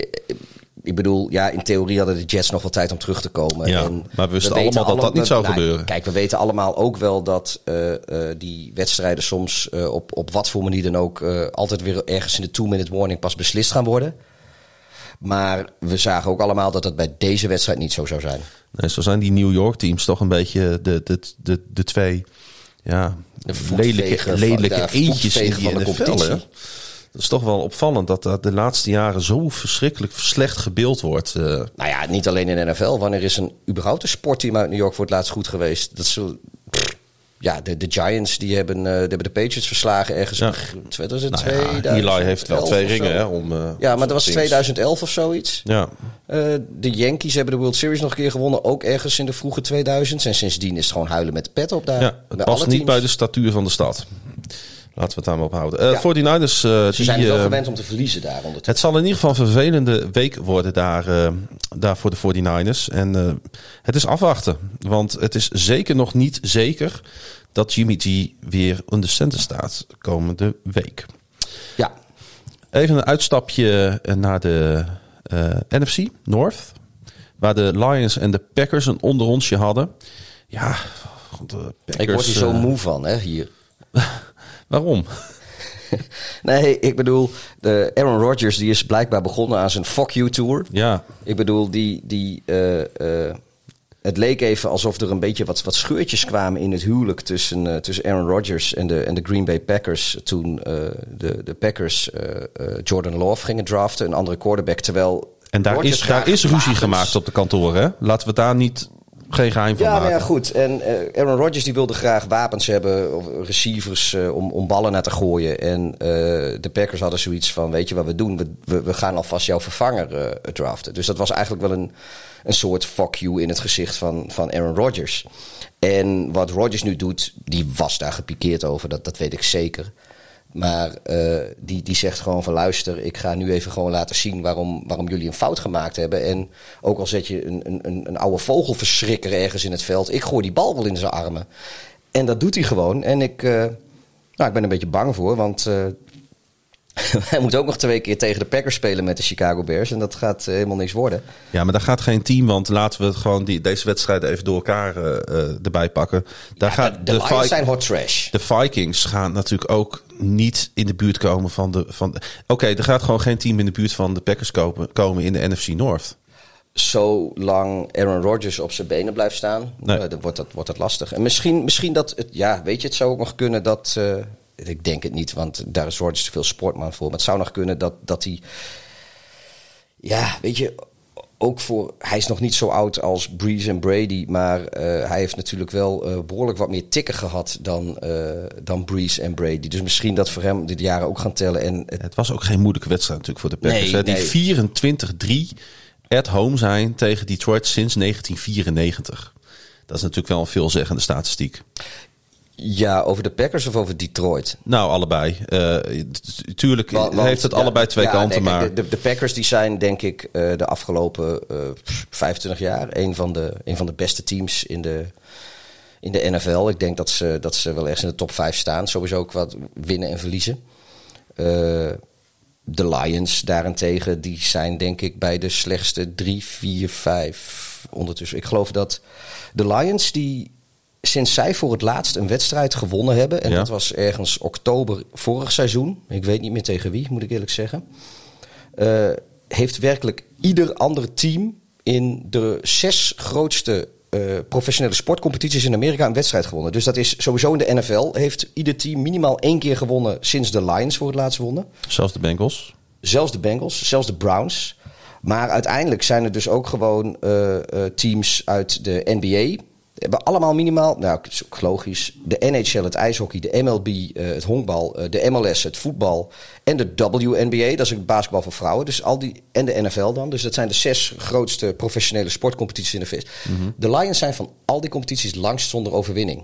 Ik bedoel, ja, in theorie hadden de Jets nog wel tijd om terug te komen. Ja, en maar we wisten allemaal dat dat niet zou gebeuren. Kijk, we weten allemaal ook wel dat eh, eh, die wedstrijden soms eh, op, op wat voor manier dan ook... altijd weer ergens in de two-minute warning pas beslist gaan worden. Maar we zagen ook allemaal dat het bij deze wedstrijd niet zo zou zijn. Nee, zo zijn die New York teams toch een beetje de, de, de, de twee ja, De lelijke, lelijke eentjes in die van de NFL. Dat is toch wel opvallend dat dat de laatste jaren zo verschrikkelijk slecht gebeeld wordt. eh. Nou ja, niet alleen in de NFL. Wanneer is een überhaupt een sportteam uit New York voor het laatst goed geweest? Dat is zo, pff, ja, de, de Giants die hebben, eh, die hebben de Patriots verslagen ergens Ja. in 2002. nou ja, Eli heeft wel twee ringen hè, om... eh, Ja, maar dat was teams. 2011 of zoiets. Ja, de Yankees hebben de World Series nog een keer gewonnen. Ook ergens in de vroege 2000's. En sindsdien is het gewoon huilen met de pet op daar. ja het past niet bij de statuur van de stad. Laten we het daar maar op houden. Eh Ja. 49ers, eh, Ze die, zijn wel eh, gewend om te verliezen daar. Het zal in ieder geval een vervelende week worden daar, daar voor de 49ers. En het is afwachten. Want het is zeker nog niet zeker dat Jimmy G weer in de center staat komende week. Ja, Even een uitstapje naar de NFC North. Waar de Lions en de Packers een onderrondje hadden. Ja, de Packers, ik word hier zo moe van, hè, hier. Waarom? Nee, ik bedoel, de Aaron Rodgers die is blijkbaar begonnen aan zijn Fuck You Tour. Ja, Ik bedoel, die, die, eh, eh, het leek even alsof er een beetje wat, wat scheurtjes kwamen in het huwelijk tussen, eh, tussen Aaron Rodgers en de, en de Green Bay Packers. Toen de, de Packers Jordan Love gingen draften, een andere quarterback. Terwijl en daar Rodgers is, daar is ruzie gemaakt op de kantoren. Laten we daar niet geen geheim van Ja, maken. ja, goed. En eh, Aaron Rodgers die wilde graag wapens hebben, of receivers eh, om, om ballen naar te gooien. En eh, de Packers hadden zoiets van, weet je wat we doen? We, we, we gaan alvast jouw vervanger draften. Dus dat was eigenlijk wel een, een soort fuck you in het gezicht van, van Aaron Rodgers. En wat Rodgers nu doet, die was daar gepikeerd over, dat, dat weet ik zeker. Maar eh, die, die zegt gewoon van luister, ik ga nu even gewoon laten zien waarom, waarom jullie een fout gemaakt hebben. En ook al zet je een, een, een, oude vogelverschrikker ergens in het veld, ik gooi die bal wel in zijn armen. En dat doet hij gewoon. En ik, eh, nou, ik ben een beetje bang voor, want eh, hij moet ook nog twee keer tegen de Packers spelen met de Chicago Bears. En dat gaat eh, helemaal niks worden. Ja, maar daar gaat geen team, want laten we het gewoon die, deze wedstrijden even door elkaar eh, eh, erbij pakken. Daar Ja, gaat de, de Lions Vi- zijn hot trash. de Vikings gaan natuurlijk ook niet in de buurt komen van de. Van, Oké, er gaat gewoon geen team in de buurt van de Packers kopen, komen in de NFC North. zolang Aaron Rodgers op zijn benen blijft staan, Nee. dan wordt dat, wordt dat lastig. En misschien, misschien dat, het, ja, weet je, het zou ook nog kunnen dat, ik denk het niet, want daar is Rodgers te veel sportman voor, maar het zou nog kunnen dat, dat hij, ja, weet je, ook voor, hij is nog niet zo oud als Breeze en Brady, maar eh, hij heeft natuurlijk wel eh, behoorlijk wat meer tikken gehad dan, eh, dan Breeze en Brady. Dus misschien dat voor hem dit jaren ook gaan tellen. En het, Het was ook geen moeilijke wedstrijd natuurlijk voor de Packers. Nee, die 24-3 at home zijn tegen Detroit sinds 1994. Dat is natuurlijk wel een veelzeggende statistiek. Ja, over de Packers of over Detroit? Nou, allebei. Uh, tuurlijk want, heeft het allebei twee kanten, maar... De, de, Packers die zijn denk ik uh, de afgelopen uh, 25 jaar een van, de, een van de beste teams in de, in de NFL. Ik denk dat ze, dat ze wel ergens in de top 5 staan. Sowieso ook wat winnen en verliezen. de Lions daarentegen, die zijn denk ik bij de slechtste 3, 4, 5 ondertussen. Ik geloof dat de Lions die sinds zij voor het laatst een wedstrijd gewonnen hebben. En dat was ergens oktober vorig seizoen. Ik weet niet meer tegen wie, moet ik eerlijk zeggen. Uh, heeft werkelijk ieder ander team in de zes grootste uh, professionele sportcompetities in Amerika een wedstrijd gewonnen. Dus dat is sowieso in de NFL. Heeft ieder team minimaal één keer gewonnen sinds de Lions voor het laatst wonnen. Zelfs de Bengals? Zelfs de Bengals, zelfs de Browns. Maar uiteindelijk zijn er dus ook gewoon uh, teams uit de NBA hebben allemaal minimaal, nou logisch, de NHL, het ijshockey, de MLB, uh, eh, het honkbal, uh, de MLS, het voetbal en de WNBA, dat is een basketbal voor vrouwen. Dus al die, en de NFL dan. Dus dat zijn de zes grootste professionele sportcompetities in de VS. Mm De Lions zijn van al die competities langst zonder overwinning.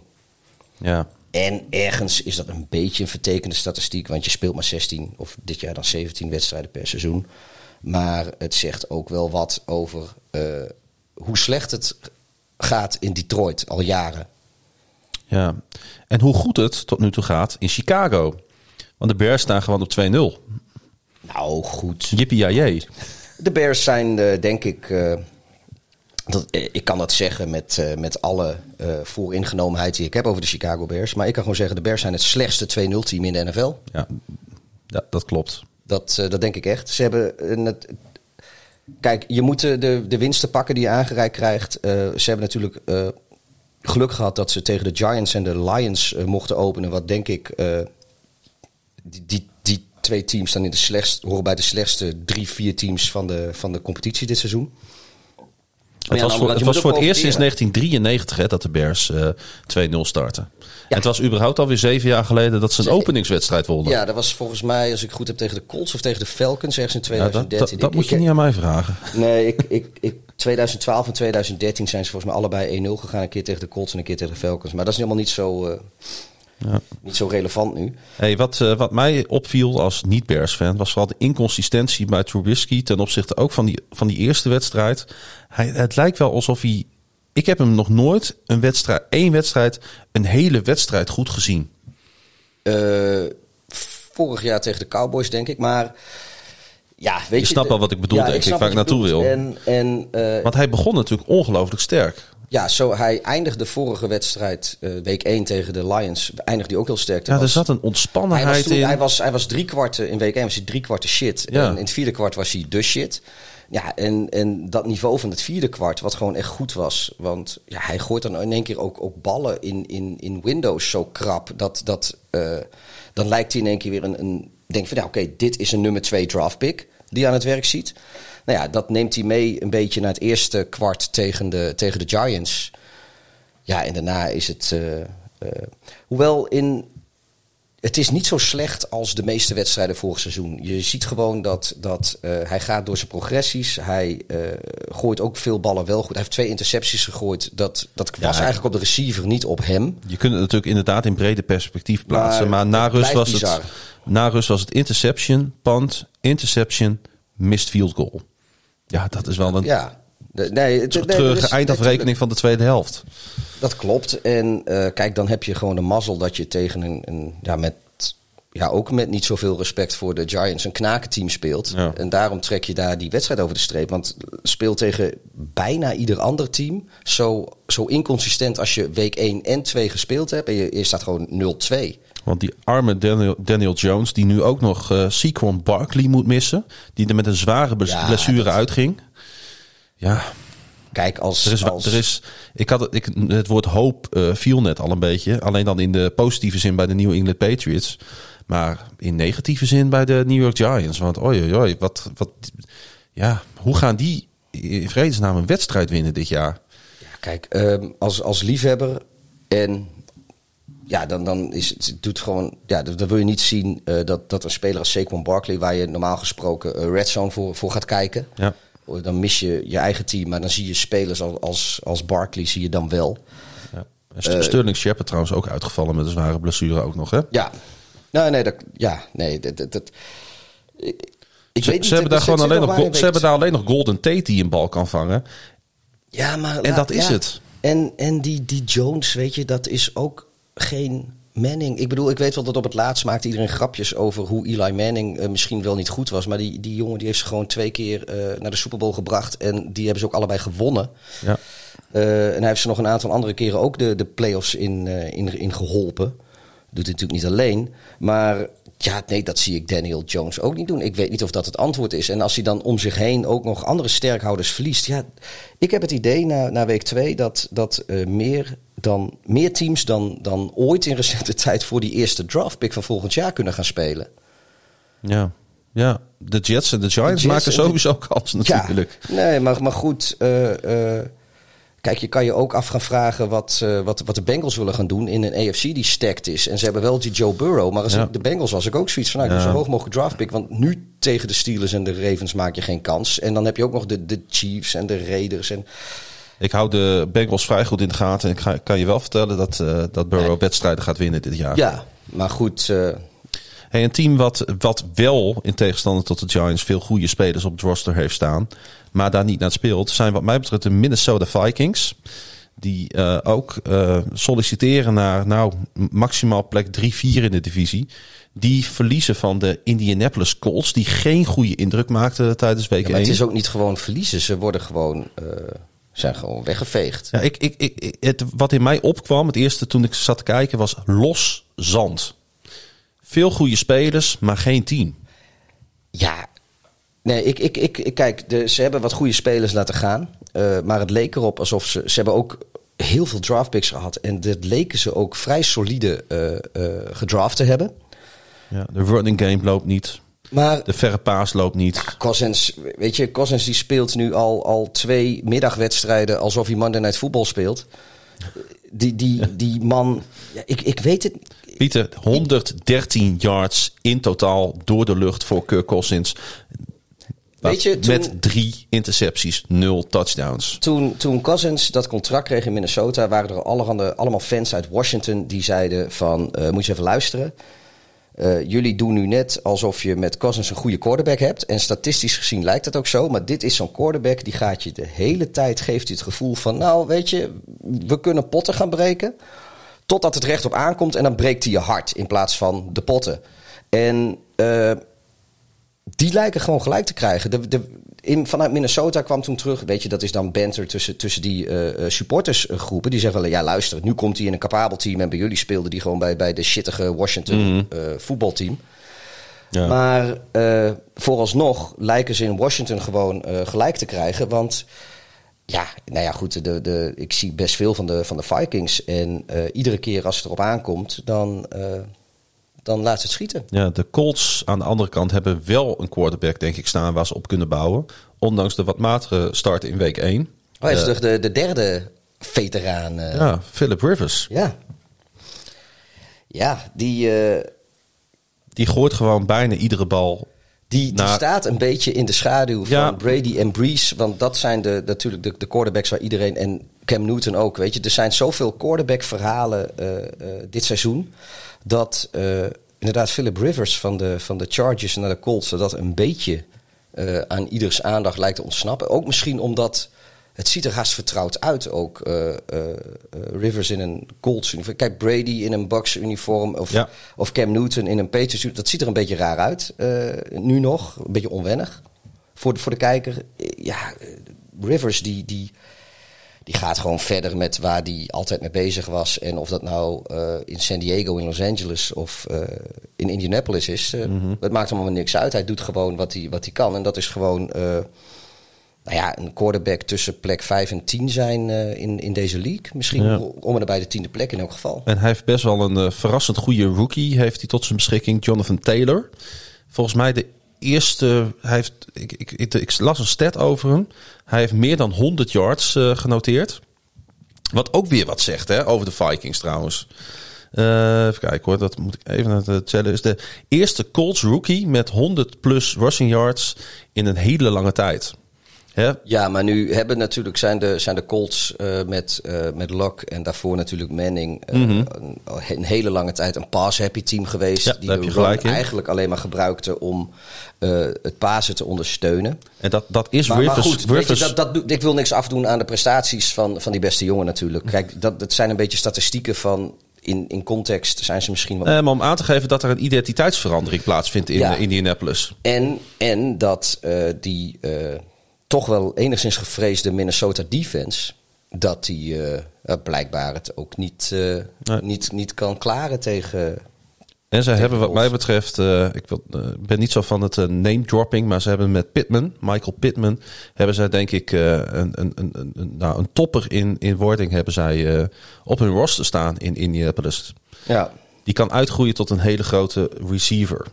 Ja. En ergens is dat een beetje een vertekende statistiek, want je speelt maar 16 of dit jaar dan 17 wedstrijden per seizoen. Maar het zegt ook wel wat over uh, hoe slecht het gaat in Detroit al jaren. Ja, en hoe goed het tot nu toe gaat in Chicago. Want de Bears staan gewoon op 2-0. Nou, goed. Jippie De Bears zijn, uh, denk ik... Uh, dat, eh, ik kan dat zeggen met, uh, met alle vooringenomenheid die ik heb over de Chicago Bears. Maar ik kan gewoon zeggen, de Bears zijn het slechtste 2-0 team in de NFL. Ja, ja dat klopt. Dat, dat denk ik echt. Ze hebben het, Kijk, je moet de, de winsten pakken die je aangereikt krijgt. Uh, ze hebben natuurlijk uh, geluk gehad dat ze tegen de Giants en de Lions uh, mochten openen. Wat denk ik, die, die, die, twee teams dan in de slechtste, horen bij de slechtste drie, vier teams van de, van de competitie dit seizoen. Het was, voor, het, was voor het eerst sinds 1993 hè, dat de Bears 2-0 starten. En het was überhaupt alweer zeven jaar geleden dat ze een openingswedstrijd wonnen. Ja, dat was volgens mij, als ik goed heb, tegen de Colts of tegen de Falcons ergens in 2013. dat, dat, moet je niet aan mij vragen. Nee, ik, ik, ik, 2012 en 2013 zijn ze volgens mij allebei 1-0 gegaan. Een keer tegen de Colts en een keer tegen de Falcons. Maar dat is helemaal niet zo... Uh, ja. Niet zo relevant nu. Hey, wat, uh, wat mij opviel als niet-Bears-fan was vooral de inconsistentie bij Trubisky ten opzichte ook van die, van die eerste wedstrijd. Hij, het lijkt wel alsof hij ik heb hem nog nooit een wedstrijd, één wedstrijd, een hele wedstrijd goed gezien. Uh, vorig jaar tegen de Cowboys, denk ik. Maar ja, weet je... Je snapt wel wat ik bedoel, ja, denk ik, waar ik naartoe wil. En, en, uh, Want hij begon natuurlijk ongelooflijk sterk. Ja, zo, hij eindigde vorige wedstrijd, uh, week 1 tegen de Lions, eindigde hij ook heel sterk. Ja, er zat een ontspannenheid hij was in. Hij was, hij was drie kwarten, in week 1 was hij drie kwarten shit. Ja. En in het vierde kwart was hij de shit. Ja, en, en dat niveau van het vierde kwart, wat gewoon echt goed was. Want ja, hij gooit dan in één keer ook, ook ballen in, in, in Windows zo krap. Dat, dat, uh, dan lijkt hij in één keer weer een. een denk van ja, oké, dit is een nummer twee draft pick die aan het werk ziet. Nou ja, dat neemt hij mee een beetje naar het eerste kwart tegen de, tegen de Giants. Ja, en daarna is het. Uh, uh, hoewel in het is niet zo slecht als de meeste wedstrijden vorig seizoen. Je ziet gewoon dat, dat uh, hij gaat door zijn progressies. Hij uh, gooit ook veel ballen wel goed. Hij heeft twee intercepties gegooid. Dat, dat was eigenlijk op de receiver, niet op hem. Je kunt het natuurlijk inderdaad in brede perspectief plaatsen. Maar, maar na, rust was het, na rust was het interception, punt, interception, missed field goal. Ja, dat is wel een... Ja. Nee, het, treurige eindafrekening van de tweede helft. Dat klopt. En uh, kijk, dan heb je gewoon de mazzel dat je tegen een, een ja, met ja, ook met niet zoveel respect voor de Giants een knakenteam speelt. Ja. En daarom trek je daar die wedstrijd over de streep. Want speelt tegen bijna ieder ander team zo, zo inconsistent als je week 1 en 2 gespeeld hebt. En je, je staat gewoon 0-2. Want die arme Daniel, Daniel, Jones, die nu ook nog uh, Sequon Barkley moet missen. Die er met een zware blessure ja, uitging. Ja, Kijk, als er is, als... Er is, ik had, ik, het woord hoop uh, viel net al een beetje. Alleen dan in de positieve zin bij de New England Patriots. Maar in negatieve zin bij de New York Giants. Want oi, oi, wat, wat, ja, hoe gaan die in vredesnaam een wedstrijd winnen dit jaar? Ja, kijk, um, als, als liefhebber en ja, dan, dan is het, doet gewoon. Ja, dan wil je niet zien uh, dat, dat een speler als Saquon Barkley, waar je normaal gesproken uh, red zone voor, voor gaat kijken. Ja. Dan mis je je eigen team, maar dan zie je spelers als, als, als Barkley zie je dan wel. Ja. St- Sterling Shepard trouwens ook uitgevallen met een zware blessure ook nog, hè? Ja. Nou, nee, dat, ja, nee, dat, dat, dat- ik, ik Ze, weet niet. ze hebben daar gewoon alleen nog ze hebben daar alleen nog Golden Tate die een bal kan vangen. Ja, maar En laat- dat is ja. het. En, en die, die Jones, weet je, dat is ook geen Manning. Ik bedoel, ik weet wel dat op het laatst maakte iedereen grapjes over hoe Eli Manning eh, misschien wel niet goed was. Maar die, die jongen die heeft ze gewoon twee keer eh, naar de Super Bowl gebracht. En die hebben ze ook allebei gewonnen. Ja. Eh, en hij heeft ze nog een aantal andere keren ook de, de playoffs in, in, in geholpen. Doet hij natuurlijk niet alleen. Maar ja, nee, dat zie ik Daniel Jones ook niet doen. Ik weet niet of dat het antwoord is. En als hij dan om zich heen ook nog andere sterkhouders verliest. Ja, ik heb het idee na, na week twee dat, dat meer, dan, meer teams dan, dan ooit in recente tijd voor die eerste draftpick van volgend jaar kunnen gaan spelen. Ja. ja, de Jets en de Giants maken de- sowieso kans natuurlijk. Ja, nee, maar, maar goed. eh, eh, kijk, je kan je ook af gaan vragen wat, eh, wat, wat de Bengals willen gaan doen in een AFC die stacked is. En ze hebben wel die Joe Burrow. Maar als Ja. ik de Bengals was ik ook zoiets van, nou, ik Ja. doe zo hoog mogelijk draftpick. Want nu tegen de Steelers en de Ravens maak je geen kans. En dan heb je ook nog de, de Chiefs en de Raiders. En, Ik hou de Bengals vrij goed in de gaten. En ik ga, kan je wel vertellen dat, eh, dat Burrow wedstrijden gaat winnen dit jaar. ja, maar goed. eh, Hey, een team wat, wat wel, in tegenstelling tot de Giants, veel goede spelers op het roster heeft staan. Maar daar niet naar speelt, zijn wat mij betreft de Minnesota Vikings. Die eh, ook solliciteren naar nou, maximaal plek 3-4 in de divisie. Die verliezen van de Indianapolis Colts. Die geen goede indruk maakten tijdens week ja, maar 1. het is ook niet gewoon verliezen. Ze worden gewoon, zijn gewoon weggeveegd. Ja, ik, ik, ik, het, wat in mij opkwam, het eerste toen ik zat te kijken, was los zand. Veel goede spelers, maar geen team. Ja, nee, ik, ik, ik, ik- kijk, de, ze hebben wat goede spelers laten gaan. eh, maar het leek erop alsof ze. Ze hebben ook heel veel draftpicks gehad. En dat leken ze ook vrij solide eh, gedraft te hebben. Ja, de running game loopt niet. Maar De verre paas loopt niet. Cousins, weet je, Cousins die speelt nu al, al twee middagwedstrijden alsof hij Monday Night Football speelt. Die, die, die man, ja, ik, ik weet het. Pieter, 113 yards in totaal door de lucht voor Kirk Cousins. Weet je, toen- Met drie intercepties, nul touchdowns. Toen, toen Cousins dat contract kreeg in Minnesota, waren er allerhande, allemaal fans uit Washington die zeiden van, eh, moet je even luisteren. Eh, jullie doen nu net alsof je met Cousins een goede quarterback hebt. En statistisch gezien lijkt het ook zo. Maar dit is zo'n quarterback die gaat je de hele tijd, geeft je het gevoel van, nou weet je, we kunnen potten gaan breken. Totdat het recht op aankomt en dan breekt hij je hart in plaats van de potten. En eh, die lijken gewoon gelijk te krijgen. De, de, in, vanuit Minnesota kwam toen terug, weet je, dat is dan banter tussen, tussen die eh, supportersgroepen. Die zeggen wel, ja luister, nu komt hij in een capabel team en bij jullie speelde die gewoon bij, bij de shittige Washington eh, voetbalteam. Ja. Maar vooralsnog lijken ze in Washington gewoon gelijk te krijgen. Want ja, nou ja, goed, de, de, ik zie best veel van de, van de Vikings. En iedere keer als het erop aankomt, dan, dan laat ze het schieten. Ja, de Colts aan de andere kant hebben wel een quarterback, denk ik, staan waar ze op kunnen bouwen. Ondanks de wat matige start in week 1. Oh, hij is toch de, de derde veteraan. eh, Ja, Philip Rivers. Ja. Ja, die, eh, Die gooit gewoon bijna iedere bal. die, die Nou- staat een beetje in de schaduw van. Brady en Breeze. Want dat zijn de, natuurlijk de, de quarterbacks waar iedereen... En Cam Newton ook, weet je. Er zijn zoveel quarterback verhalen eh, eh, dit seizoen... dat eh, inderdaad Philip Rivers van de, van de Chargers naar de Colts... dat een beetje eh, aan ieders aandacht lijkt te ontsnappen. Ook misschien omdat... Het ziet er haast vertrouwd uit ook. eh, Rivers in een Colts uniform. Kijk, Brady in een Bucks uniform. Of, Ja. of Cam Newton in een Patriots uniform. Dat ziet er een beetje raar uit. nu nog. Een beetje onwennig. Voor de, voor de kijker. Ja, Rivers die, die, die gaat gewoon verder met waar hij altijd mee bezig was. En of dat nou eh, in San Diego, in Los Angeles of eh, in Indianapolis is. eh, Dat maakt hem allemaal niks uit. Hij doet gewoon wat hij, wat hij kan. En dat is gewoon... nou ja, een quarterback tussen plek 5 en 10 zijn in, in deze league. Misschien Ja. om en bij de tiende plek in elk geval. En hij heeft best wel een verrassend goede rookie heeft hij tot zijn beschikking. Jonathan Taylor. Volgens mij de eerste... Hij heeft, ik, ik, ik, ik las een stat over hem. Hij heeft meer dan 100 yards eh, genoteerd. Wat ook weer wat zegt hè, over de Vikings trouwens. Eh, even kijken hoor, dat moet ik even naar het tellen. Is de eerste Colts rookie met 100 plus rushing yards in een hele lange tijd. Hè? Ja, maar nu hebben natuurlijk zijn de, zijn de Colts uh, met, uh, met Locke en daarvoor natuurlijk Manning uh, mm -hmm. een, een, hele lange tijd een pass-happy team geweest. Ja, die heb je gelijk in. eigenlijk alleen maar gebruikte om het pasen te ondersteunen. En dat, dat is maar, Rivers. maar goed, Rivers je, dat, dat, ik wil niks afdoen aan de prestaties van, van die beste jongen natuurlijk. Kijk, dat, dat zijn een beetje statistieken van in, in context zijn ze misschien wel. Maar om aan te geven dat er een identiteitsverandering plaatsvindt in Ja. Indianapolis. En, en dat uh, die uh, toch wel enigszins gevreesde Minnesota defense. Dat die blijkbaar het ook niet, Nee. niet, niet kan klaren tegen. En ze hebben wat mij betreft, eh, ik wil, eh, ben niet zo van het eh, name dropping, maar ze hebben met Pittman, Michael Pittman, hebben zij denk ik eh, een, een, een, een, een- nou, een topper in, in wording hebben zij eh, op hun roster staan in Indianapolis. Ja, Die kan uitgroeien tot een hele grote receiver.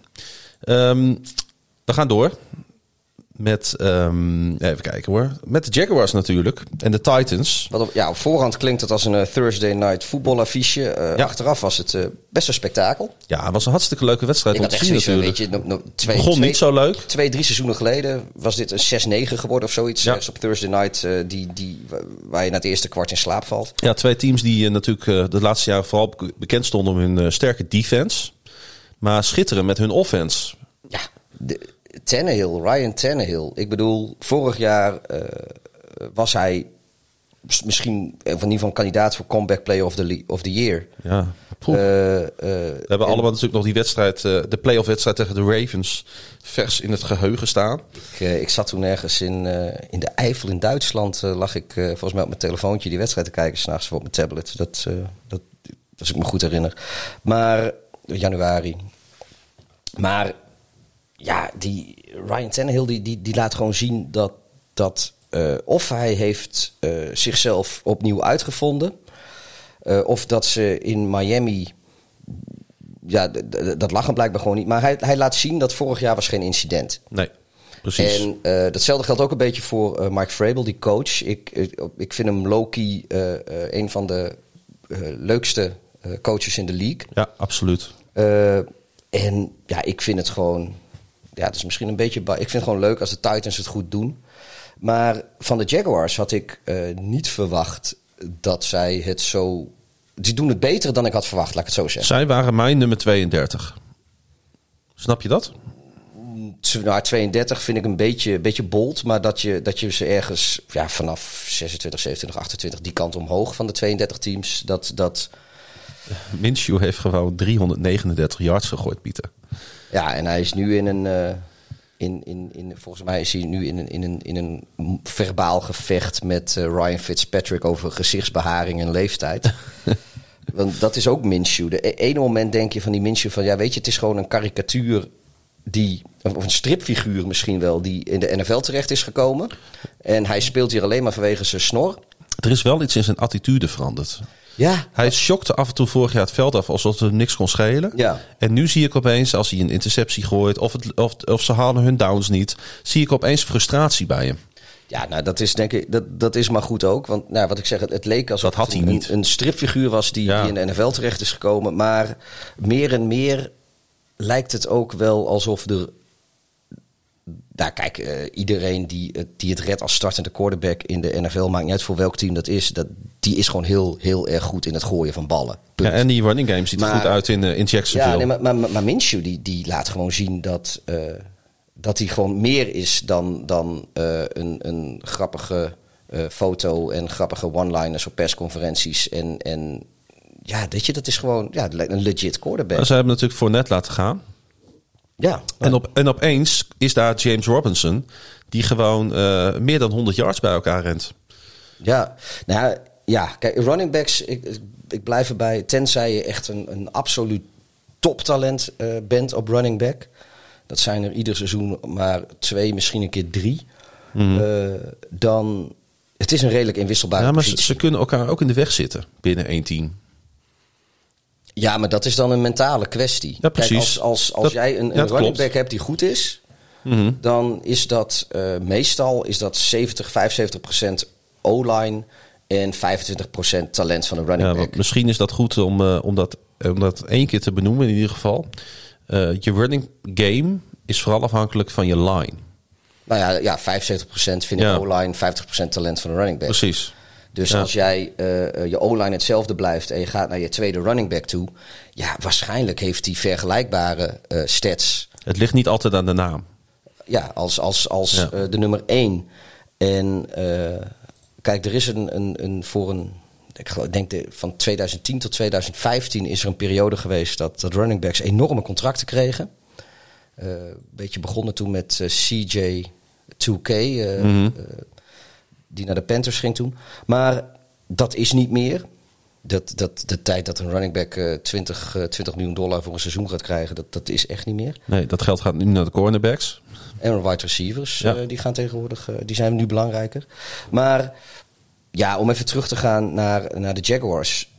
Ehm, we gaan door. Met, ehm, even kijken hoor. Met de Jaguars natuurlijk. En de Titans. wat op, ja, op voorhand klinkt het als een eh, Thursday night voetbalaffiche. Eh, Ja. Achteraf was het eh, best een spektakel. Ja, het was een hartstikke leuke wedstrijd Ik om te zien zoiets natuurlijk. weet je, no, no, twee, Begon twee, niet zo leuk. Twee, drie seizoenen geleden was dit een 6-9 geworden of zoiets. Ja. Op Thursday night, die, die, waar je na het eerste kwart in slaap valt. Ja, twee teams die natuurlijk de laatste jaren vooral be- bekend stonden om hun sterke defense. Maar schitteren met hun offense. Ja, de, Tannehill, Ryan Tannehill. Ik bedoel, vorig jaar eh, was hij misschien of in ieder geval kandidaat voor comeback player of the, of the year. Ja. Eh, eh, We hebben allemaal natuurlijk nog die wedstrijd, eh, de playoff wedstrijd tegen de Ravens, vers in het geheugen staan. ik, ik zat toen ergens in, in de Eifel in Duitsland. lag ik volgens mij op mijn telefoontje die wedstrijd te kijken, s'nachts op mijn tablet. Dat, dat, als ik me goed herinner. Maar januari. Maar ja, die Ryan Tannehill die, die, die laat gewoon zien dat, dat eh, of hij heeft eh, zichzelf opnieuw uitgevonden, eh, of dat ze in Miami, ja, dat lag hem blijkbaar gewoon niet. Maar hij, hij laat zien dat vorig jaar was geen incident. Nee, precies. En datzelfde geldt ook een beetje voor Mike Vrabel, die coach. Ik, ik, vind hem low-key eh, een van de leukste coaches in de league. ja, absoluut. En ja, ik vind het gewoon. Ja, het is misschien een beetje. Ik vind het gewoon leuk als de Titans het goed doen. Maar van de Jaguars had ik eh, niet verwacht dat zij het zo. Die doen het beter dan ik had verwacht, laat ik het zo zeggen. Zij waren mijn nummer 32. Snap je dat? Nou, 32 vind ik een beetje, beetje bold. Maar dat je, dat je ze ergens ja, vanaf 26, 27, 28 die kant omhoog van de 32 teams. Dat, dat, Minshew heeft gewoon 339 yards gegooid, Pieter. Ja, en hij is nu in een. eh, in, in, in, volgens mij is hij nu in een, in een, in een verbaal gevecht met eh, Ryan Fitzpatrick over gezichtsbeharing en leeftijd. Want dat is ook Minshew. De e- ene moment denk je van die Minshew van ja, weet je, het is gewoon een karikatuur die, of een stripfiguur misschien wel, die in de NFL terecht is gekomen. En hij speelt hier alleen maar vanwege zijn snor. Er is wel iets in zijn attitude veranderd. Ja, Hij shockte af en toe vorig jaar het veld af alsof het hem niks kon schelen. Ja. En nu zie ik opeens, als hij een interceptie gooit of, het, of, of ze halen hun downs niet, zie ik opeens frustratie bij hem. Ja, nou, dat is denk ik, dat, dat is maar goed ook. Want nou, wat ik zeg, het, het leek alsof Dat had het hij een, niet. een stripfiguur was die, Ja. die in de NFL terecht is gekomen. Maar meer en meer lijkt het ook wel alsof er. Nou, kijk, eh, iedereen die, het- die het redt als startende quarterback in de NFL, maakt niet uit voor welk team dat is, dat, die is gewoon heel, heel erg goed in het gooien van ballen. Punt. Ja, en die running game ziet er Maar- goed uit in, eh, in Jacksonville. Ja, nee, maar, maar, maar Minshew die, die laat gewoon zien dat, eh, dat hij gewoon meer is dan, dan eh, een, een grappige eh, foto en grappige one-liners op persconferenties. En, en ja, weet je, dat is gewoon ja, een legit quarterback. Ze hebben natuurlijk voor net laten gaan. Ja, En, op, en opeens is daar James Robinson, die gewoon eh, meer dan 100 yards bij elkaar rent. ja. Nou ja, kijk, running backs, ik, ik blijf erbij, tenzij je echt een, een absoluut toptalent eh, bent op running back. Dat zijn er ieder seizoen maar twee, misschien een keer drie. Eh, dan, het is een redelijk inwisselbare Ja, maar ze kunnen elkaar ook in de weg zitten binnen één team. Ja, maar dat is dan een mentale kwestie. Ja, precies. Kijk, als als, als Dat- jij een, ja, een running back hebt die goed is, Mhm. dan is dat eh, meestal is dat 70, 75 procent O-line en 25 procent talent van de running Ja, back. misschien is dat goed om, eh, om, dat, om dat één keer te benoemen in ieder geval. Eh, je running game is vooral afhankelijk van je line. Nou ja, ja 75% vind ik. O-line, 50% talent van de running back. Precies. Dus Ja. als jij eh, eh, je O-line hetzelfde blijft en je gaat naar je tweede running back toe, ja, waarschijnlijk heeft hij vergelijkbare eh, stats Het ligt niet altijd aan de naam. ja, als, als, als Ja. de nummer één. En kijk, er is een, een, een voor een. Ik denk de, van 2010 tot 2015 is er een periode geweest dat, dat running backs enorme contracten kregen. Eh, Een beetje begonnen toen met CJ 2K, eh, Mhm. eh, die naar de Panthers ging toen. Maar dat is niet meer. Dat, dat, de tijd dat een running back eh, 20, eh, 20 miljoen dollar voor een seizoen gaat krijgen, dat, dat is echt niet meer. Nee, dat geld gaat nu naar de cornerbacks. En wide receivers, Ja. eh, die gaan tegenwoordig, eh, die zijn nu belangrijker. Maar ja, om even terug te gaan naar, naar de Jaguars.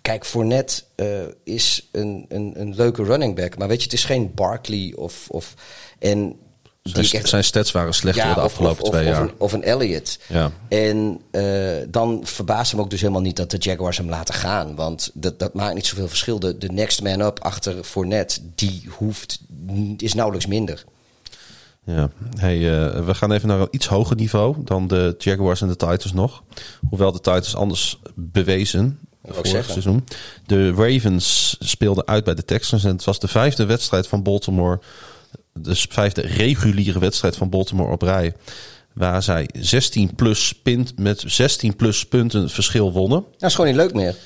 Kijk, Fournette eh is een, een, een leuke running back. Maar weet je, het is geen Barkley of... of en Zijn, echt- zijn stats waren slechter de afgelopen of, twee of, jaar. Of een, of een Elliott. Ja. En eh, dan verbaast hem ook dus helemaal niet dat de Jaguars hem laten gaan. Want dat, dat maakt niet zoveel verschil. De, de next man up achter Fournette, die hoeft, is nauwelijks minder. Ja, hey, eh, we gaan even naar een iets hoger niveau dan de Jaguars en de Titans nog. Hoewel de Titans anders bewezen vorig zeggen. seizoen. De Ravens speelden uit bij de Texans en het was de vijfde wedstrijd van Baltimore. De vijfde reguliere wedstrijd van Baltimore op rij. Waar zij 16 plus pint, met 16 plus punten verschil wonnen. Dat is gewoon niet leuk meer.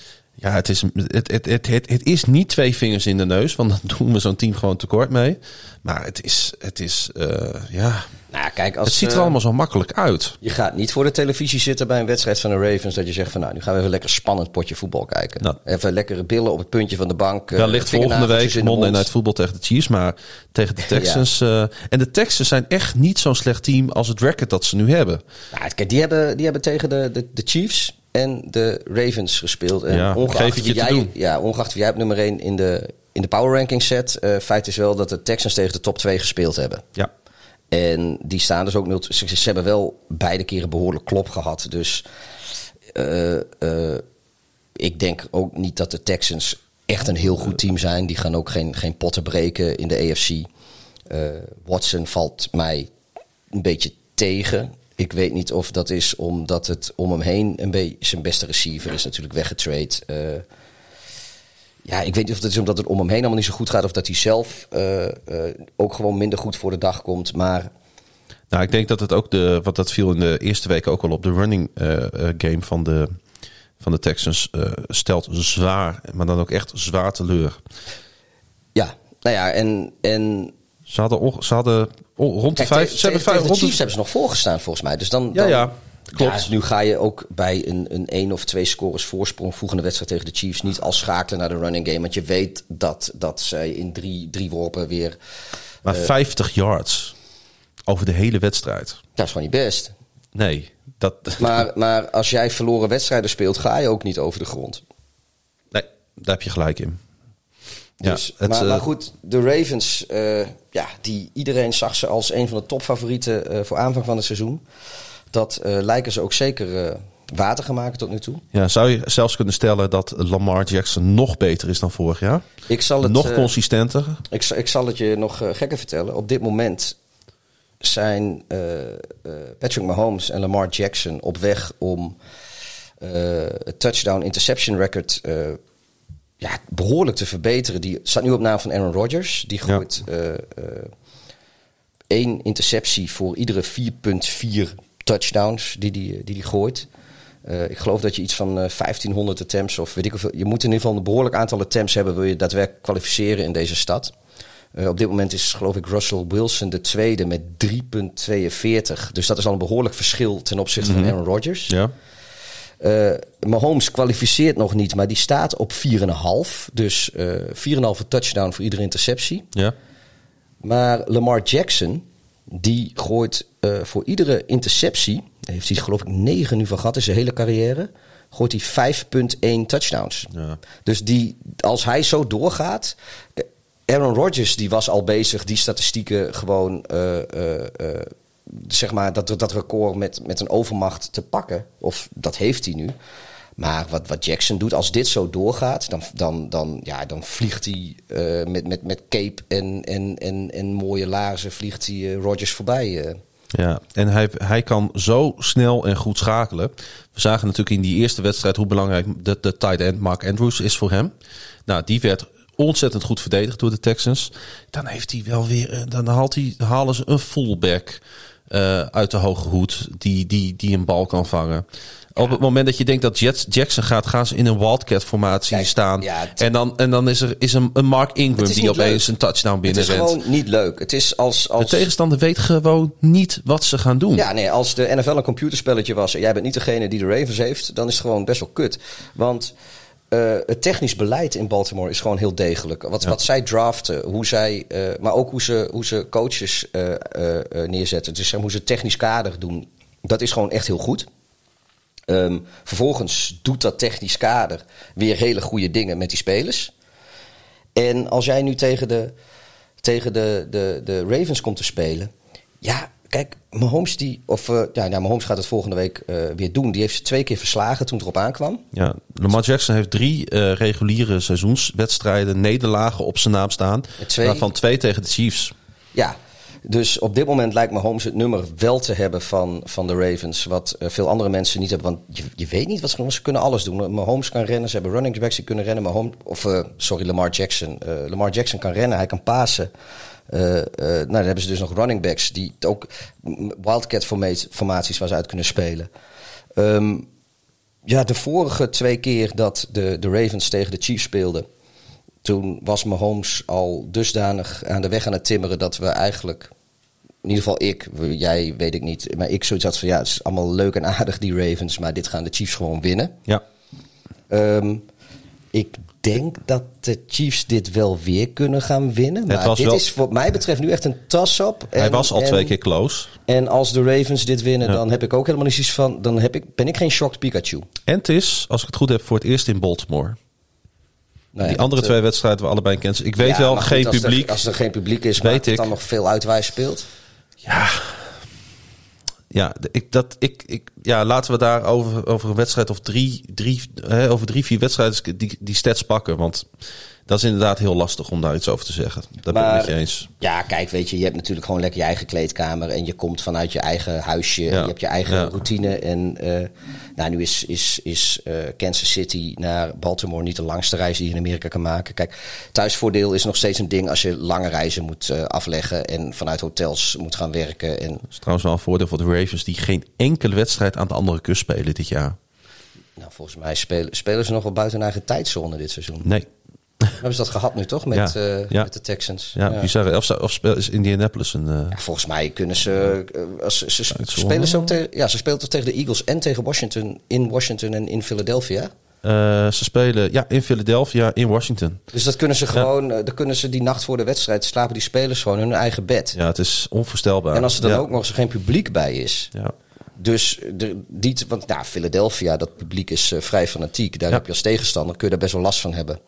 Ja, het is, het, het, het, het, het is niet twee vingers in de neus, want dan doen we zo'n team gewoon tekort mee. Maar het is, het is eh, ja, Nou, kijk, als, het ziet er eh, allemaal zo makkelijk uit. Je gaat niet voor de televisie zitten bij een wedstrijd van de Ravens... dat je zegt van nou, nu gaan we even lekker spannend potje voetbal kijken. Nou. even lekkere billen op het puntje van de bank. eh, Wellicht volgende vingernageltjes week Monday mond. Night Football tegen de Chiefs, maar tegen de Texans. en de Texans zijn echt niet zo'n slecht team als het record dat ze nu hebben. Nou, kijk, die hebben, die hebben tegen de, de, de Chiefs en de Ravens gespeeld. En Ja, ongeacht wie jij, doen. Ja, ongeacht wie jij op nummer 1 in de, in de power ranking zet. eh feit is wel dat de Texans tegen de top 2 gespeeld hebben. Ja, En die staan dus ook 0 ze, ze hebben wel beide keren behoorlijk klop gehad. Dus eh, eh, ik denk ook niet dat de Texans echt een heel goed team zijn. Die gaan ook geen, geen potten breken in de AFC. Watson valt mij een beetje tegen. Ik weet niet of dat is omdat het om hem heen een beetje zijn beste receiver is natuurlijk weggetrade. Eh, ja, ik weet niet of het is omdat het om hem heen allemaal niet zo goed gaat. Of dat hij zelf eh, eh, ook gewoon minder goed voor de dag komt. Maar nou ik denk dat het ook de, wat dat viel in de eerste week ook al op de running game van de, van de Texans stelt zwaar, maar dan ook echt zwaar teleur. ja, nou ja, en, en Ze hadden, ze hadden on- rond de Kijk, vijf, tegen- ze hebben vijf, de rond de- Chiefs hebben ze nog voorgestaan volgens mij. Dus dan, Ja, dan ja, klopt. dus nu ga je ook bij een, een één of twee scores voorsprong volgende wedstrijd tegen de Chiefs niet al schakelen naar de running game. Want je weet dat, dat zij in drie, drie worpen weer... maar 50 yards over de hele wedstrijd. Dat is gewoon niet best. Nee, dat, Maar, maar als jij verloren wedstrijden speelt, ga je ook niet over de grond. nee, daar heb je gelijk in. Ja, Dus, het, maar, eh, maar goed, de Ravens, eh, ja, die, iedereen zag ze als een van de topfavorieten eh, voor aanvang van het seizoen. Dat lijken ze ook zeker water gemaakt tot nu toe. Ja, zou je zelfs kunnen stellen dat Lamar Jackson nog beter is dan vorig jaar? Ik zal het, nog consistenter? Ik, zal- ik zal het je nog gekker vertellen. Op dit moment zijn Patrick Mahomes en Lamar Jackson op weg om het touchdown-interception record ja, behoorlijk te verbeteren. Die staat nu op naam van Aaron Rodgers. Die Ja. gooit eh, eh, één interceptie voor iedere 4,4 touchdowns die die, die, die gooit. Eh, ik geloof dat je iets van eh, 1500 attempts of weet ik hoeveel. Je moet in ieder geval een behoorlijk aantal attempts hebben. Wil je daadwerkelijk kwalificeren in deze stad. Op dit moment is geloof ik Russell Wilson de tweede met 3,42. Dus dat is al een behoorlijk verschil ten opzichte van Aaron Rodgers. Ja. Eh, Mahomes kwalificeert nog niet, maar die staat op 4,5. Dus eh 4,5 touchdown voor iedere interceptie. Ja. Maar Lamar Jackson, die gooit eh, voor iedere interceptie, heeft hij geloof ik 9 nu van gehad in zijn hele carrière, gooit hij 5,1 touchdowns. Ja. Dus die, als hij zo doorgaat. Aaron Rodgers die was al bezig die statistieken gewoon. eh, eh, zeg maar dat, dat record met, met een overmacht te pakken. Of dat heeft hij nu. Maar wat, wat Jackson doet, als dit zo doorgaat, dan, dan, dan, ja, dan vliegt hij eh, met, met, met cape en, en, en, en mooie laarzen vliegt hij eh, Rodgers voorbij. eh. Ja, en hij, hij kan zo snel en goed schakelen. We zagen natuurlijk in die eerste wedstrijd hoe belangrijk de, de tight end Mark Andrews is voor hem. Nou, die werd ontzettend goed verdedigd door de Texans. Dan heeft hij wel weer, dan haalt hij, halen ze een fullback uh, uit de hoge hoed die, die, die een bal kan vangen. Op het moment dat je denkt dat Jets Jackson gaat, gaan ze in een Wildcat-formatie Kijk, staan. ja, het- en, dan, en dan is er is een, een Mark Ingram die opeens leuk. een touchdown Het binnen is rent. gewoon niet leuk. Het is als... De als tegenstander weet gewoon niet wat ze gaan doen. Ja, nee, als de NFL een computerspelletje was en jij bent niet degene die de Ravens heeft, dan is het gewoon best wel kut. Want eh, het technisch beleid in Baltimore is gewoon heel degelijk. Wat, wat zij draften, hoe zij, eh, maar ook hoe ze, hoe ze coaches eh, neerzetten. Dus hoe ze technisch kader doen, dat is gewoon echt heel goed. Ehm, vervolgens doet dat technisch kader weer hele goede dingen met die spelers. En als jij nu tegen de, tegen de, de, de Ravens komt te spelen. Ja, kijk, Mahomes, die, of, eh, ja, nou, Mahomes gaat het volgende week eh, weer doen. Die heeft ze twee keer verslagen toen het erop aankwam. Ja, Lamar Jackson heeft drie eh, reguliere seizoenswedstrijden, nederlagen op zijn naam staan. Twee- Waarvan twee tegen de Chiefs. Ja, dus op dit moment lijkt Mahomes het nummer wel te hebben van, van de Ravens. Wat veel andere mensen niet hebben. Want je, je weet niet wat ze doen. Ze kunnen alles doen. Mahomes kan rennen. Ze hebben running backs die kunnen rennen. Mahomes, of sorry, Lamar Jackson. Lamar Jackson kan rennen. Hij kan pasen. Eh, eh, nou, dan hebben ze dus nog running backs die ook mm, wildcat formaat- formaties waar ze uit kunnen spelen. Ehm, ja, de vorige twee keer dat de, de Ravens tegen de Chiefs speelden. Toen was Mahomes al dusdanig aan de weg aan het timmeren dat we eigenlijk, in ieder geval ik, jij weet ik niet, maar ik zoiets had van ja, het is allemaal leuk en aardig die Ravens, maar dit gaan de Chiefs gewoon winnen. Ja, Ehm, ik denk dat de Chiefs dit wel weer kunnen gaan winnen, maar dit wel- is wat mij betreft nu echt een tas-up. hij En- was al en- twee keer close. En als de Ravens dit winnen, Ja. dan heb ik ook helemaal niet van, dan heb ik, ben ik geen shocked Pikachu. En het is, als ik het goed heb, voor het eerst in Baltimore. Nou ja, die andere twee wedstrijden we allebei kennen. Ik weet ja, wel, goed, geen als er- publiek. als er geen publiek is, Weet ik. dan nog veel uit waar je speelt. Ja, ja, ik, dat, ik, ik, ja, laten we daar over, over een wedstrijd of drie, drie, hè, over drie, vier wedstrijden die, die stats pakken. Want dat is inderdaad heel lastig om daar iets over te zeggen. Dat ben ik met je eens. Ja, kijk, weet je, je hebt natuurlijk gewoon lekker je eigen kleedkamer en je komt vanuit je eigen huisje. Ja. Je hebt je eigen Ja. routine. En eh, nou, nu is, is, is eh, Kansas City naar Baltimore niet de langste reis die je in Amerika kan maken. Kijk, thuisvoordeel is nog steeds een ding als je lange reizen moet eh, afleggen en vanuit hotels moet gaan werken. En Dat is trouwens wel een voordeel voor de Ravens die geen enkele wedstrijd aan de andere kust spelen dit jaar. nou, volgens mij spelen, spelen ze nog wel buiten hun eigen tijdzone dit seizoen. Nee. Hebben ze dat gehad nu toch met, Ja, eh, ja. met de Texans? Ja, bizarre. Of, of is Indianapolis een... eh, Ja, volgens mij kunnen ze. eh, als, ze, spelen ze ook tegen. Ja, ze speelt toch tegen de Eagles en tegen Washington. In Washington en in Philadelphia. ze spelen ja, in Philadelphia, in Washington. Dus dat kunnen ze gewoon. Dan kunnen ze die nacht voor de wedstrijd. slapen die spelers gewoon in hun eigen bed. Ja, het is onvoorstelbaar. En als er dan Ja. ook nog eens geen publiek bij is. Ja. Dus de, die, want nou, Philadelphia, dat publiek is eh, vrij fanatiek. Daar Ja. heb je als tegenstander, kun je daar best wel last van hebben.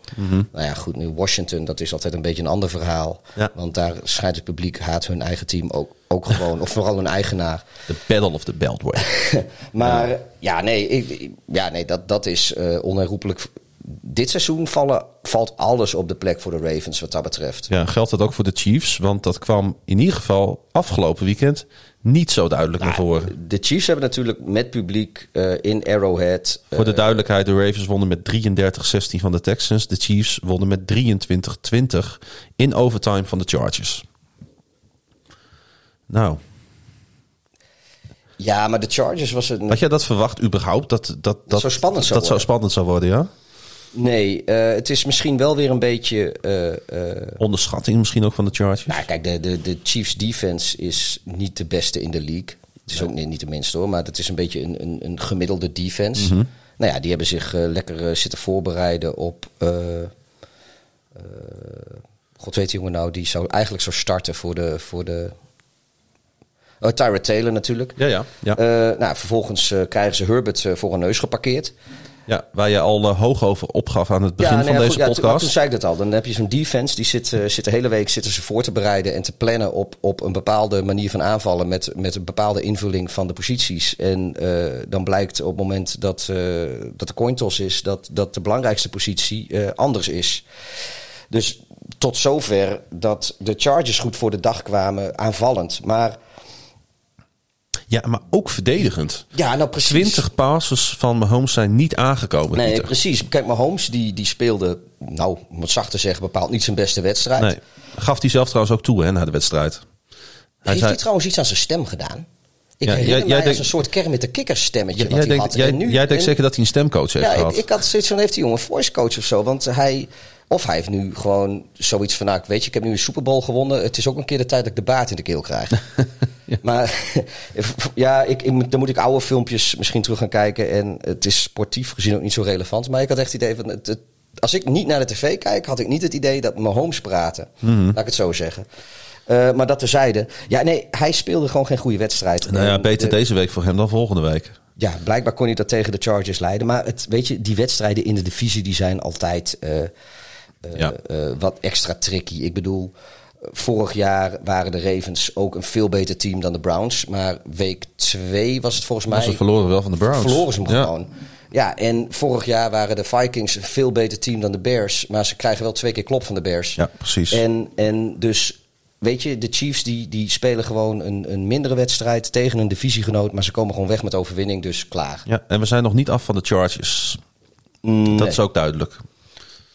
Nou ja, goed, nu Washington, dat is altijd een beetje een ander verhaal. Ja. Want daar schijnt het publiek haat hun eigen team ook, ook gewoon. of vooral hun eigenaar. The Battle of the Beltway. Maar ja, nee, ik, ja, nee dat, dat is eh onherroepelijk. Dit seizoen vallen, valt alles op de plek voor de Ravens wat dat betreft. ja, geldt dat ook voor de Chiefs? Want dat kwam in ieder geval afgelopen weekend niet zo duidelijk naar voren. De Chiefs hebben natuurlijk met publiek eh, in Arrowhead. eh, Voor de duidelijkheid, de Ravens wonnen met 33-16 van de Texans. De Chiefs wonnen met 23-20 in overtime van de Chargers. Nou, ja, maar de Chargers was het. had jij dat verwacht überhaupt? Dat dat, dat, zo spannend zou dat zo spannend zou worden, ja? Nee, eh, het is misschien wel weer een beetje. eh, eh, Onderschatting misschien ook van de Chargers. nou, kijk, de, de, de Chiefs defense is niet de beste in de league. Het is ook niet, niet de minste hoor, maar het is een beetje een, een, een gemiddelde defense. Mhm. Nou ja, die hebben zich lekker zitten voorbereiden op. God weet die jongen nou, die zou eigenlijk zou starten voor de. Voor de oh, Tyra Taylor natuurlijk. Ja, ja. ja. Nou, vervolgens krijgen ze Herbert voor een neus geparkeerd. Ja waar je al eh, hoog over opgaf aan het begin nee, van ja, deze goed, ja, toen- podcast. toen zei ik dat al. Dan heb je zo'n defense, die zit, eh, zit de hele week zitten ze voor te bereiden en te plannen op, op een bepaalde manier van aanvallen met, met een bepaalde invulling van de posities. En eh, dan blijkt op het moment dat, dat de coin toss is, dat, dat de belangrijkste positie anders is. Dus tot zover dat de Chargers goed voor de dag kwamen aanvallend. Maar Ja, maar ook verdedigend. Ja, nou precies. 20 passes van Mahomes zijn niet aangekomen. Nee, Pieter. precies. Kijk, Mahomes die, die speelde, nou, om het zacht te zeggen, bepaald niet zijn beste wedstrijd. Nee. Gaf hij zelf trouwens ook toe hè, na de wedstrijd. Hij Heeft zei- hij trouwens iets aan zijn stem gedaan? Ik Ja, herinner jij- mij jij een soort Kermit de Kikker stemmetje Ja, wat jij hij denkt, had. jij, En nu- jij denkt en- zeker dat hij een stemcoach heeft Ja, gehad. ik, ik had zoiets van, heeft die jongen een voice coach of zo? Want hij, of hij heeft nu gewoon zoiets van, nou, weet je, ik heb nu een Super Bowl gewonnen. Het is ook een keer de tijd dat ik de baard in de keel krijg. Maar ja, ik, ik, moet- dan moet ik oude filmpjes misschien terug gaan kijken. En het is sportief gezien ook niet zo relevant. Maar ik had echt het idee van, het, het- als ik niet naar de tv kijk, had ik niet het idee dat Mahomes praten. Mhm. Laat ik het zo zeggen. Eh, maar dat terzijde. Ja, nee, hij speelde gewoon geen goede wedstrijd. nou ja, beter de- deze week voor hem dan volgende week. ja, blijkbaar kon hij dat tegen de Chargers leiden. Maar het, weet je, die wedstrijden in de divisie die zijn altijd eh, eh, Ja. eh, wat extra tricky. Ik bedoel, eh, vorig jaar waren de Ravens ook een veel beter team dan de Browns. Maar week 2 was het volgens Maar mij. ze verloren wel van de Browns. Verloren ze hem Ja. gewoon. Ja, en vorig jaar waren de Vikings een veel beter team dan de Bears. Maar ze krijgen wel twee keer klop van de Bears. Ja, precies. En, en dus, weet je, de Chiefs die, die spelen gewoon een, een mindere wedstrijd tegen een divisiegenoot. Maar ze komen gewoon weg met overwinning, dus klaar. Ja, en we zijn nog niet af van de Chargers. Mm, Dat is ook duidelijk.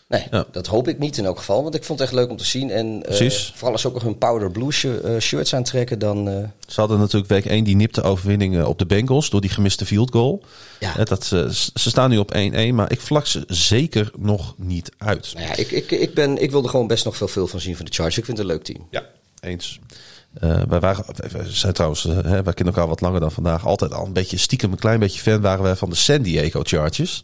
Nee, Ja. dat hoop ik niet in elk geval. Want ik vond het echt leuk om te zien. En eh, vooral als ze ook nog hun Powder Blue eh, shirts aantrekken, dan... eh, Ze hadden natuurlijk week 1 die nipte overwinning op de Bengals door die gemiste field goal. Ja. Dat, ze, ze staan nu op 1-1, maar ik vlak ze zeker nog niet uit. nou ja, ik, ik, ik, ben, ik wil er gewoon best nog veel, veel van zien van de Chargers. Ik vind het een leuk team. Ja, eens. Wij, waren, wij zijn trouwens, hè, wij kennen elkaar wat langer dan vandaag, altijd al een beetje stiekem een klein beetje fan waren wij van de San Diego Chargers.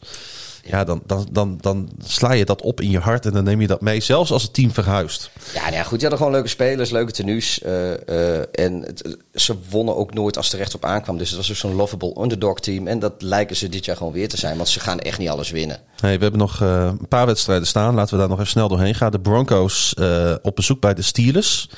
Ja, dan, dan, dan, dan sla je dat op in je hart en dan neem je dat mee, zelfs als het team verhuist. Ja, nou ja, goed. Die hadden gewoon leuke spelers, leuke tenues. eh, eh, en het- ze wonnen ook nooit als er recht op aankwam. Dus het was dus zo'n lovable underdog team. En dat lijken ze dit jaar gewoon weer te zijn. Want ze gaan echt niet alles winnen. Hey, we hebben nog eh, een paar wedstrijden staan. Laten we daar nog even snel doorheen gaan. De Broncos op bezoek bij de Steelers.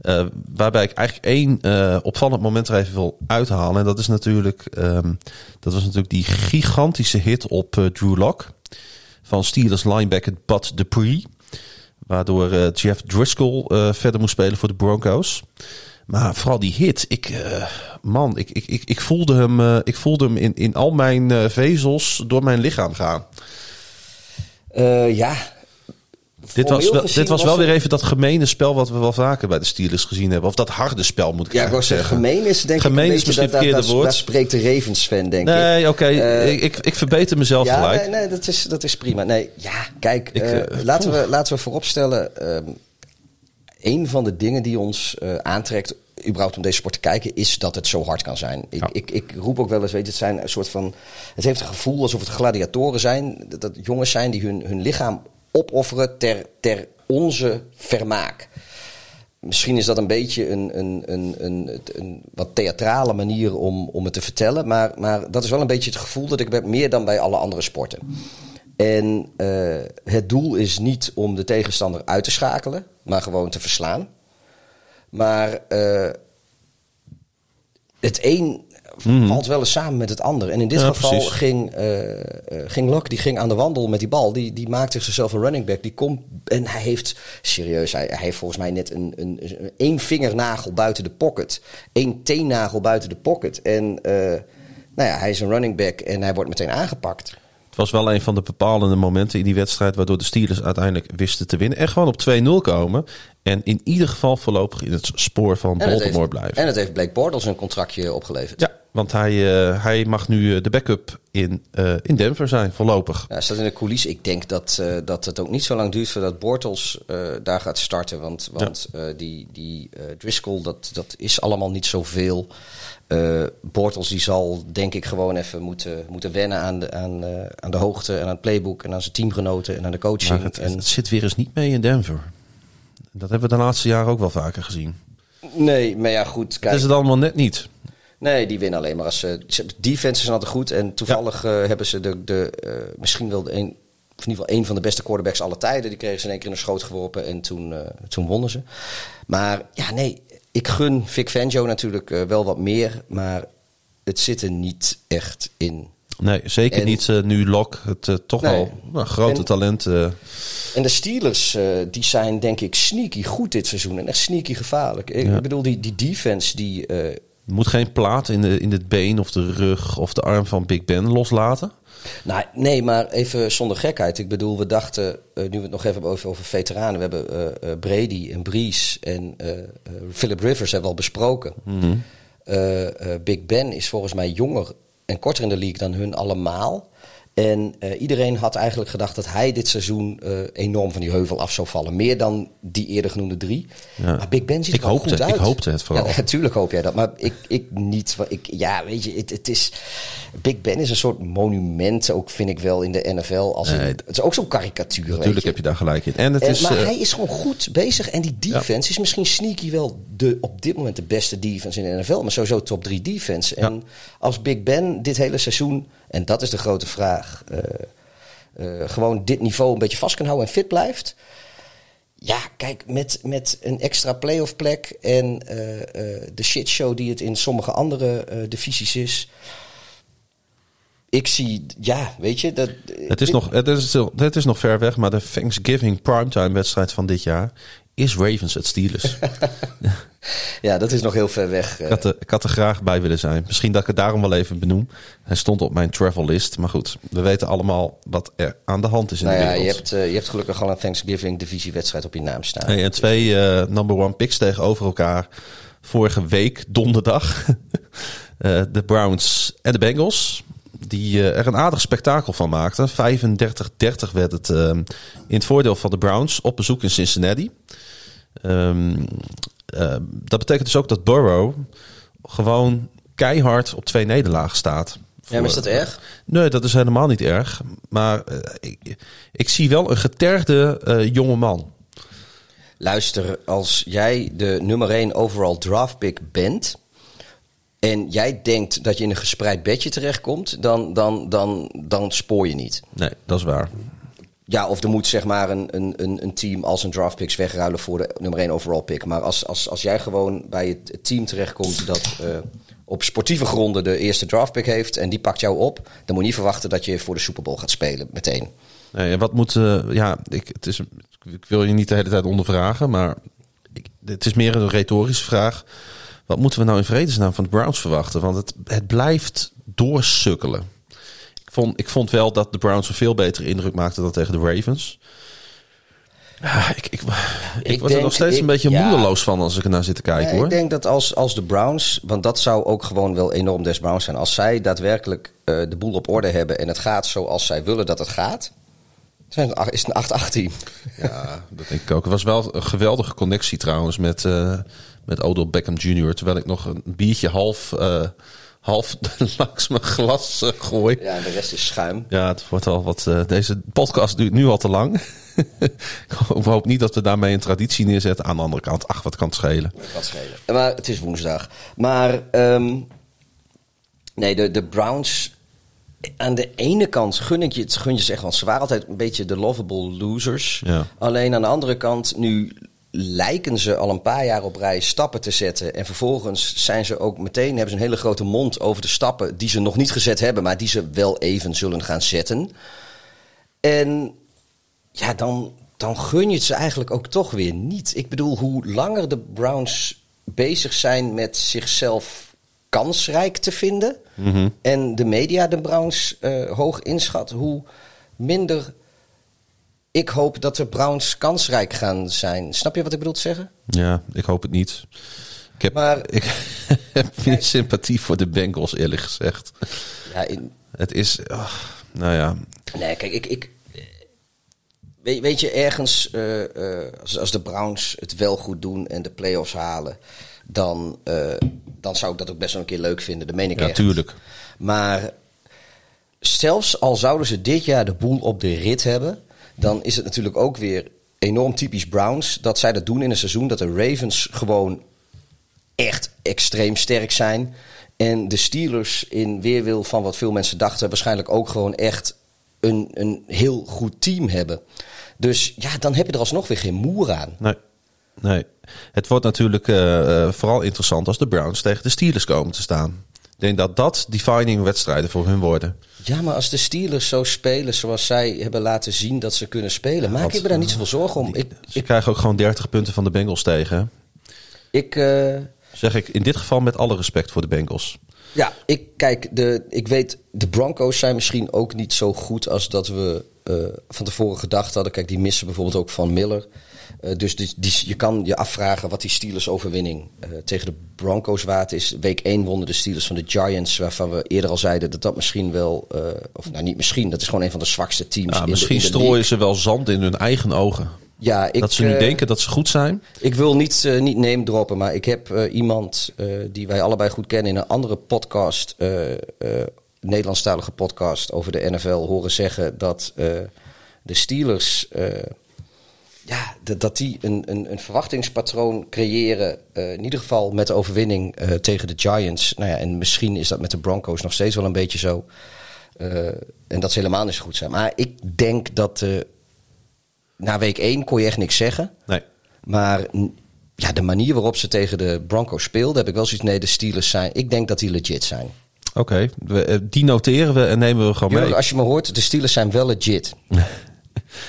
Eh, waarbij ik eigenlijk één eh, opvallend moment er even wil uithalen. En dat is natuurlijk, ehm, dat was natuurlijk die gigantische hit op eh, Drew Lock van Steelers linebacker Bud Dupree. Waardoor Jeff Driscoll verder moest spelen voor de Broncos. Maar vooral die hit, ik, man, ik, ik, ik, ik voelde hem, ik voelde hem in, in al mijn vezels door mijn lichaam gaan. Ja. Dit was, wel, dit was wel weer even dat gemene spel wat we wel vaker bij de Steelers gezien hebben. Of dat harde spel moet ik Ja, eigenlijk zeggen, gemeen is denk Gemeen ik een is beetje misschien dat, dat, verkeerde dat, woord. dat spreekt de Ravens-fan, denk ik. Nee, oké. Eh, ik, ik, ik verbeter mezelf ja, gelijk. nee, nee dat, is, dat is prima. Nee, ja, kijk, Ik, eh, eh, laten, we, laten we vooropstellen... ehm een van de dingen die ons eh, aantrekt, überhaupt om deze sport te kijken, is dat het zo hard kan zijn. Ik, Ja. ik, ik roep ook wel eens, weet je, het zijn een soort van... Het heeft een gevoel alsof het gladiatoren zijn. Dat, dat jongens zijn die hun, hun lichaam opofferen ter, ter onze vermaak. Misschien is dat een beetje een, een, een, een, een wat theatrale manier om, om het te vertellen. Maar, maar dat is wel een beetje het gevoel dat ik heb, meer dan bij alle andere sporten. En eh, het doel is niet om de tegenstander uit te schakelen, maar gewoon te verslaan. Maar eh, het een valt wel eens samen met het ander. En in dit Mhm. Ja, geval precies. ging, eh, ging Locke, die ging aan de wandel met die bal. Die, die maakte zichzelf een running back. Die komt, en hij heeft, serieus, hij, hij heeft volgens mij net een, een, een één vingernagel buiten de pocket. één teennagel buiten de pocket. En eh, nou ja, hij is een running back en hij wordt meteen aangepakt. Het was wel een van de bepalende momenten in die wedstrijd... waardoor de Steelers uiteindelijk wisten te winnen. En gewoon op 2-0 komen. En in ieder geval voorlopig in het spoor van Baltimore blijven. En het heeft Blake Bortles een contractje opgeleverd. Ja, want hij, eh, hij mag nu eh, de backup in, eh, in Denver zijn, voorlopig. Ja, hij staat in de coulissen. Ik denk dat, dat het ook niet zo lang duurt voordat Bortles daar gaat starten. Want, want die, die Driscoll, dat, dat is allemaal niet zoveel. Bortles die zal denk ik gewoon even moeten, moeten wennen aan de, aan, aan de hoogte en aan het playbook en aan zijn teamgenoten en aan de coaching. Maar het, en, het zit weer eens niet mee in Denver. Dat hebben we de laatste jaren ook wel vaker gezien. nee, maar ja goed. Het Kijk, is het allemaal net niet. Nee, die winnen alleen maar als ze. Defense is altijd goed. En toevallig eh, hebben ze de, de, eh, misschien wel een, of in ieder geval een van de beste quarterbacks aller tijden. Die kregen ze in één keer in de schoot geworpen en toen, eh, toen wonnen ze. Maar ja, nee, ik gun Vic Fangio natuurlijk wel wat meer. Maar het zit er niet echt in. Nee, zeker En- niet nu Lok, het toch Nee. wel nou, grote En- talent. En de Steelers, die zijn denk ik sneaky goed dit seizoen. En echt sneaky gevaarlijk. Ik bedoel, die, die defense die, eh, Moet geen plaat in, de, in het been of de rug of de arm van Big Ben loslaten. Nou, nee, maar even zonder gekheid. Ik bedoel, we dachten, eh, nu we het nog even hebben over, over veteranen. We hebben eh, eh, Brady en Brees en Philip Rivers hebben we al besproken. Eh, Big Ben is volgens mij jonger en korter in de league dan hun allemaal. En eh, iedereen had eigenlijk gedacht dat hij dit seizoen eh, enorm van die heuvel af zou vallen. Meer dan die eerder genoemde drie. Ja. Maar Big Ben ziet Ik er hoopte- goed uit. ik hoopte het vooral. Ja, natuurlijk hoop jij dat. Maar ik, ik niet. Ik, ja, weet je, het, het is... Big Ben is een soort monument, ook vind ik wel, in de NFL. Als in- het is ook zo'n karikatuur, Natuurlijk je. heb je daar gelijk in. En het En, is. maar eh, hij is gewoon goed bezig. En die defense is misschien sneaky wel de, op dit moment de beste defense in de NFL. Maar sowieso top 3 defense. En als Big Ben dit hele seizoen, en dat is de grote vraag, eh, eh, gewoon dit niveau een beetje vast kan houden en fit blijft. Ja, kijk, met, met een extra playoff plek en eh, de shitshow die het in sommige andere divisies is. Ik zie, ja, weet je, dat, het, is dit- nog, het, is, het is nog ver weg, maar de Thanksgiving primetime wedstrijd van dit jaar is Ravens at Steelers. Ja, dat is nog heel ver weg. ik, had er, ik had er graag bij willen zijn. Misschien dat ik het daarom wel even benoem. Hij stond op mijn travel list. Maar goed, we weten allemaal wat er aan de hand is in Nou de ja, wereld. je hebt, eh, je hebt gelukkig al een Thanksgiving divisiewedstrijd op je naam staan. Hey, en twee eh, number one picks tegenover elkaar. Vorige week, donderdag. Eh, de Browns en de Bengals. Die er een aardig spektakel van maakten. 35-30 werd het in het voordeel van de Browns op bezoek in Cincinnati. Ehm, eh, dat betekent dus ook dat Burrow gewoon keihard op twee nederlagen staat. Ja, maar is dat erg? Nee, dat is helemaal niet erg. Maar eh, ik, ik zie wel een getergde eh, jonge man. Luister, als jij de nummer 1 overall draft pick bent... en jij denkt dat je in een gespreid bedje terechtkomt... dan, dan, dan, dan spoor je niet. Nee, dat is waar. Ja, of er moet zeg maar een, een, een, team als een draft picks wegruilen voor de nummer 1 overall pick. Maar als, als, als jij gewoon bij het, team terechtkomt dat eh, op sportieve gronden de eerste draft pick heeft en die pakt jou op, dan moet je niet verwachten dat je voor de Super Bowl gaat spelen meteen. Nee, wat moet. eh, ja, ik, het is, ik wil je niet de hele tijd ondervragen, maar het is meer een retorische vraag. Wat moeten we nou in vredesnaam van de Browns verwachten? Want het, het blijft doorsukkelen. Ik vond, ik vond wel dat de Browns een veel betere indruk maakten dan tegen de Ravens. Ja, ik, ik, ik, Ik word er nog steeds een beetje ja. moedeloos van als ik er naar zit te kijken Ja, hoor. ik denk dat als, als de Browns, want dat zou ook gewoon wel enorm des Browns zijn, als zij daadwerkelijk eh, de boel op orde hebben en het gaat zoals zij willen dat het gaat, zijn het, is het een 8-8 team. Ja, dat denk ik ook. Het was wel een geweldige connectie trouwens met, eh met Odell Beckham Jr. Terwijl ik nog een biertje half, eh, half langs mijn glas eh, gooi. Ja, en de rest is schuim. Ja, het wordt al wat. eh, deze podcast duurt nu al te lang. ik hoop niet dat we daarmee een traditie neerzetten. Aan de andere kant, ach, wat kan het schelen? Wat schelen. Maar het is woensdag. Maar ehm, nee, de, de Browns. Aan de ene kant gun ik je het, gun je ze echt, want ze waren altijd een beetje de lovable losers. Ja. Alleen aan de andere kant, nu lijken ze al een paar jaar op rij stappen te zetten. En vervolgens zijn ze ook meteen, hebben ze een hele grote mond over de stappen die ze nog niet gezet hebben, maar die ze wel even zullen gaan zetten. En ja, dan, dan gun je het ze eigenlijk ook toch weer niet. Ik bedoel, hoe langer de Browns bezig zijn met zichzelf kansrijk te vinden... en de media de Browns eh, hoog inschat, hoe minder ik hoop dat de Browns kansrijk gaan zijn. Snap je wat ik bedoel te zeggen? Ja, ik hoop het niet. Ik heb, Maar- ik heb meer sympathie voor de Bengals, eerlijk gezegd. Ja, in, Het is. ach, nou ja, Nee, kijk, ik. ik weet, weet je, ergens, eh, eh, als, als de Browns het wel goed doen en de playoffs halen, dan, eh, dan zou ik dat ook best wel een keer leuk vinden. Dat meen ik ja, tuurlijk. Maar zelfs al zouden ze dit jaar de boel op de rit hebben, dan is het natuurlijk ook weer enorm typisch Browns dat zij dat doen in een seizoen dat de Ravens gewoon echt extreem sterk zijn. En de Steelers in weerwil van wat veel mensen dachten, waarschijnlijk ook gewoon echt een, een heel goed team hebben. Dus ja, dan heb je er alsnog weer geen moer aan. Nee. nee. Het wordt natuurlijk eh, eh, vooral interessant als de Browns tegen de Steelers komen te staan. Ik denk dat dat defining wedstrijden voor hun worden. Ja, maar als de Steelers zo spelen zoals zij hebben laten zien dat ze kunnen spelen, maak ik me daar niet zoveel zorgen om. Ik, Ze krijgen ook gewoon 30 punten van de Bengals tegen. ik, eh, Zeg ik in dit geval met alle respect voor de Bengals. Ja, ik kijk, de, ik weet, de Broncos zijn misschien ook niet zo goed als dat we eh, van tevoren gedacht hadden. Kijk, die missen bijvoorbeeld ook van Miller. Eh, dus die, die, je kan je afvragen wat die Steelers overwinning eh, tegen de Broncos waard is. Week 1 wonnen de Steelers van de Giants, waarvan we eerder al zeiden dat dat misschien wel, of nou niet misschien, dat is gewoon een van de zwakste teams. Ja, misschien strooien ze wel zand in hun eigen ogen. Ja, ik, dat ze nu denken dat ze goed zijn. Ik wil niet, uh, niet name droppen, maar ik heb iemand die wij allebei goed kennen in een andere podcast Nederlandstalige podcast over de NFL horen zeggen dat de Steelers. Ja, dat die een, een, een verwachtingspatroon creëren. Uh, in ieder geval met de overwinning tegen de Giants. Nou ja, en misschien is dat met de Broncos nog steeds wel een beetje zo. en dat ze helemaal niet zo goed zijn. Maar ik denk dat na week 1 kon je echt niks zeggen. Nee. Maar ja, de manier waarop ze tegen de Broncos speelden, heb ik wel zoiets. Nee, de Steelers zijn. Ik denk dat die legit zijn. Oké, okay. die noteren we en nemen we gewoon Jurgen, mee. Als je me hoort, de Steelers zijn wel legit.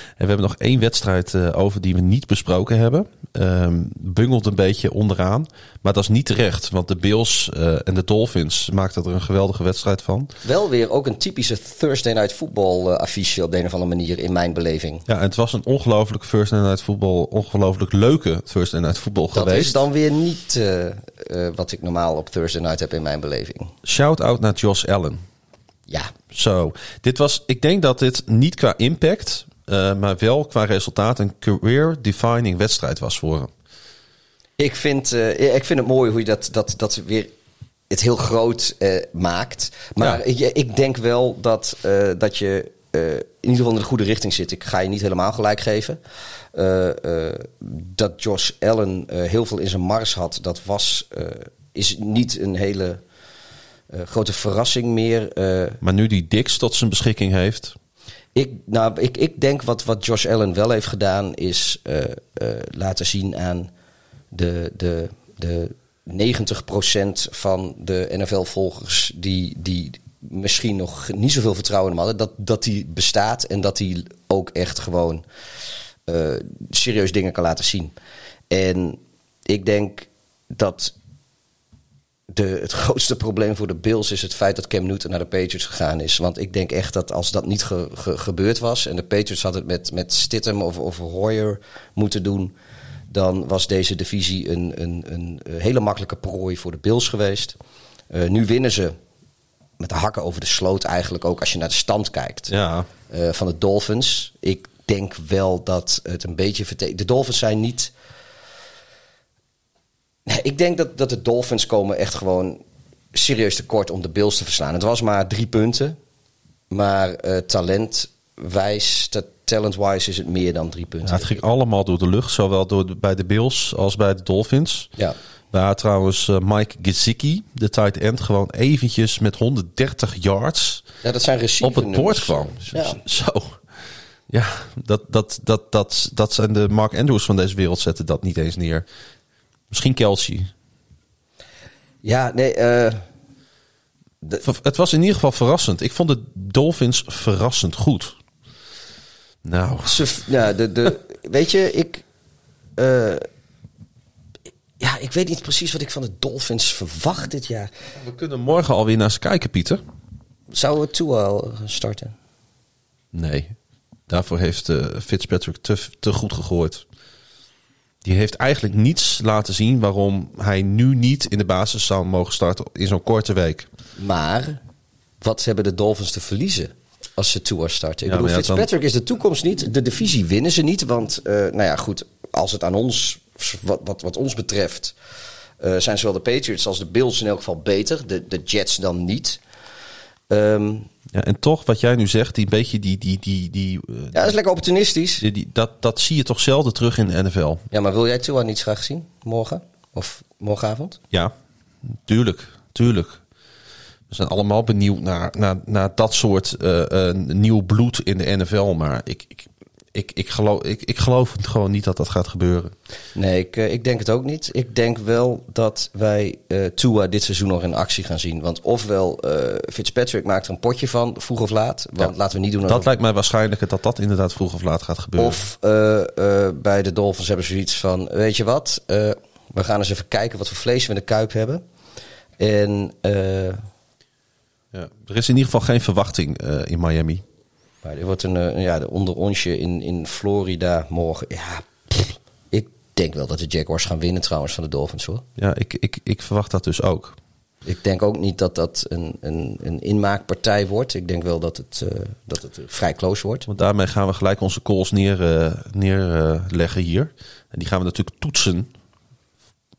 En we hebben nog één wedstrijd uh, over die we niet besproken hebben. Um, bungelt een beetje onderaan. Maar dat is niet terecht. Want de Bills uh, en de Dolphins maakten er een geweldige wedstrijd van. Wel weer ook een typische Thursday Night Football uh, affiche op de een of andere manier in mijn beleving. Ja, en het was een ongelooflijk Thursday Night Football. Ongelooflijk leuke Thursday Night Football dat geweest. Dat is dan weer niet wat ik normaal op Thursday Night heb in mijn beleving. Shout-out naar Josh Allen. Ja. Zo, dit was, ik denk dat dit niet qua impact, uh, maar wel qua resultaat een career-defining wedstrijd was voor hem. Ik vind, uh, ik vind het mooi hoe je dat, dat, dat weer het heel groot uh, maakt. Maar ja. ik, ik, denk wel dat, dat je in ieder geval in de goede richting zit. Ik ga je niet helemaal gelijk geven. dat Josh Allen heel veel in zijn mars had, dat was, is niet een hele grote verrassing meer. Maar nu die Dix tot zijn beschikking heeft. Ik, nou, ik, ik denk wat, wat Josh Allen wel heeft gedaan, is uh, laten zien aan de, de, de 90% van de NFL-volgers die, die misschien nog niet zoveel vertrouwen in hem hadden, dat, dat die bestaat en dat hij ook echt gewoon serieus dingen kan laten zien. En ik denk dat de, het grootste probleem voor de Bills is het feit dat Cam Newton naar de Patriots gegaan is. Want ik denk echt dat als dat niet ge, ge, gebeurd was en de Patriots hadden het met, met Stidham of, of Hoyer moeten doen, dan was deze divisie een, een, een hele makkelijke prooi voor de Bills geweest. Uh, nu winnen ze met de hakken over de sloot eigenlijk ook als je naar de stand kijkt ja. uh, van de Dolphins. Ik denk wel dat het een beetje. De Dolphins zijn niet ik denk dat, dat de Dolphins komen echt gewoon serieus tekort om de Bills te verslaan. Het was maar drie punten. Maar uh, talentwijs, talent-wise is het meer dan drie punten. Ja, het ging allemaal door de lucht. Zowel door de, bij de Bills als bij de Dolphins. Ja. Waar trouwens uh, Mike Gesicki, de tight end, gewoon eventjes met 130 yards ja, dat zijn op het bord kwam. Ja. Zo. Ja, dat, dat, dat, dat, dat zijn de Mark Andrews van deze wereld zetten dat niet eens neer. Misschien Kelsey. Ja, nee. Uh, het was in ieder geval verrassend. Ik vond de Dolphins verrassend goed. Nou. Ze, ja, de, de, weet je, ik. Uh, ja, ik weet niet precies wat ik van de Dolphins verwacht dit jaar. We kunnen morgen alweer naar ze kijken, Pieter. Zou het toe al starten? Nee. Daarvoor heeft uh, Fitzpatrick te, te goed gegooid. Die heeft eigenlijk niets laten zien waarom hij nu niet in de basis zou mogen starten in zo'n korte week. Maar wat hebben de Dolphins te verliezen als ze Tour starten? Ik Ja, bedoel, ja, dan- Fitzpatrick is de toekomst niet. De divisie winnen ze niet. Want, eh, nou ja, goed, als het aan ons, wat, wat, wat ons betreft, eh, zijn zowel de Patriots als de Bills in elk geval beter. De, de Jets dan niet. Ehm, Ja, en toch, wat jij nu zegt, die beetje die, die, die, die, eh, ja, dat is lekker opportunistisch. die, die- dat, dat zie je toch zelden terug in de NFL. Ja, maar wil jij Tua niet graag zien? Morgen? Of morgenavond? Ja, tuurlijk, tuurlijk. We zijn allemaal benieuwd naar, naar, naar dat soort eh, eh, nieuw bloed in de NFL. Maar ik, ik, ik, ik, geloof, ik, ik geloof gewoon niet dat dat gaat gebeuren. Nee, ik, eh, ik denk het ook niet. Ik denk wel dat wij eh Tua dit seizoen nog in actie gaan zien. Want ofwel eh, Fitzpatrick maakt er een potje van, vroeg of laat. Want Ja. laten we niet doen Dat alsof- lijkt mij waarschijnlijker dat dat inderdaad vroeg of laat gaat gebeuren. Of bij de Dolphins hebben ze zoiets van, weet je wat, We gaan eens even kijken wat voor vlees we in de kuip hebben. En Ja. Er is in ieder geval geen verwachting in Miami. Maar dit wordt een, eh, ja, de onderonsje in, in Florida morgen. Ja, pff, ik denk wel dat de Jaguars gaan winnen trouwens van de Dolphins hoor. Ja, ik, ik, ik verwacht dat dus ook. Ik denk ook niet dat dat een, een, een inmaakpartij wordt. Ik denk wel dat het, eh, dat het vrij close wordt. Want daarmee gaan we gelijk onze calls neerleggen neer, eh, leggen hier. En die gaan we natuurlijk toetsen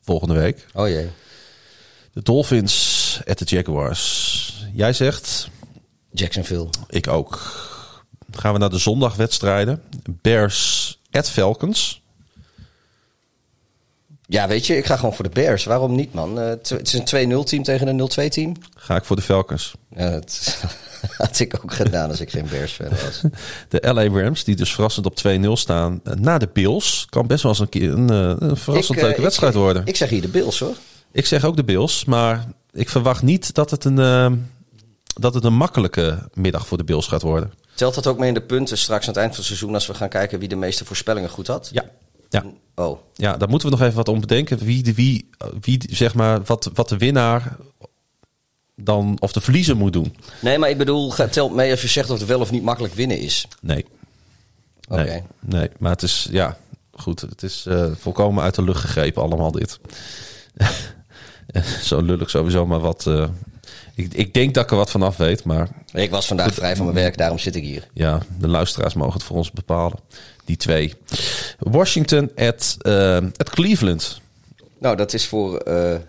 volgende week. Oh jee. De Dolphins at de Jaguars. Jij zegt, Jacksonville. ik ook. Gaan we naar de zondagwedstrijden. Bears at Falcons. Ja, weet je, ik ga gewoon voor de Bears. Waarom niet, man? Eh, het is een 2-0 team tegen een 0-2 team. Ga ik voor de Falcons. Ja, dat had ik ook gedaan als ik geen Bears fan was. De LA Rams, die dus verrassend op 2-0 staan. eh, Na de Bills. Kan best wel eens een keer een, eh, een verrassend Ik, leuke wedstrijd ik, worden. Ik zeg hier de Bills, hoor. Ik zeg ook de Bills, maar ik verwacht niet dat het een, dat het een makkelijke middag voor de Bills gaat worden. Telt dat ook mee in de punten straks aan het eind van het seizoen... als we gaan kijken wie de meeste voorspellingen goed had? Ja, ja. Oh, ja daar moeten we nog even wat om bedenken. Wie, de, wie, wie zeg maar, wat, wat de winnaar dan, of de verliezer moet doen. nee, maar ik bedoel, telt mee als je zegt of het wel of niet makkelijk winnen is. Nee. Oké. Nee, nee, maar het is, ja, goed. Het is eh, volkomen uit de lucht gegrepen allemaal dit. Zo lullig sowieso, maar wat... eh, ik, ik denk dat ik er wat vanaf weet, maar Ik was vandaag vrij van mijn werk, daarom zit ik hier. ja, de luisteraars mogen het voor ons bepalen. Die twee. Washington at, eh, at Cleveland. Nou, dat is voor... eh, Ik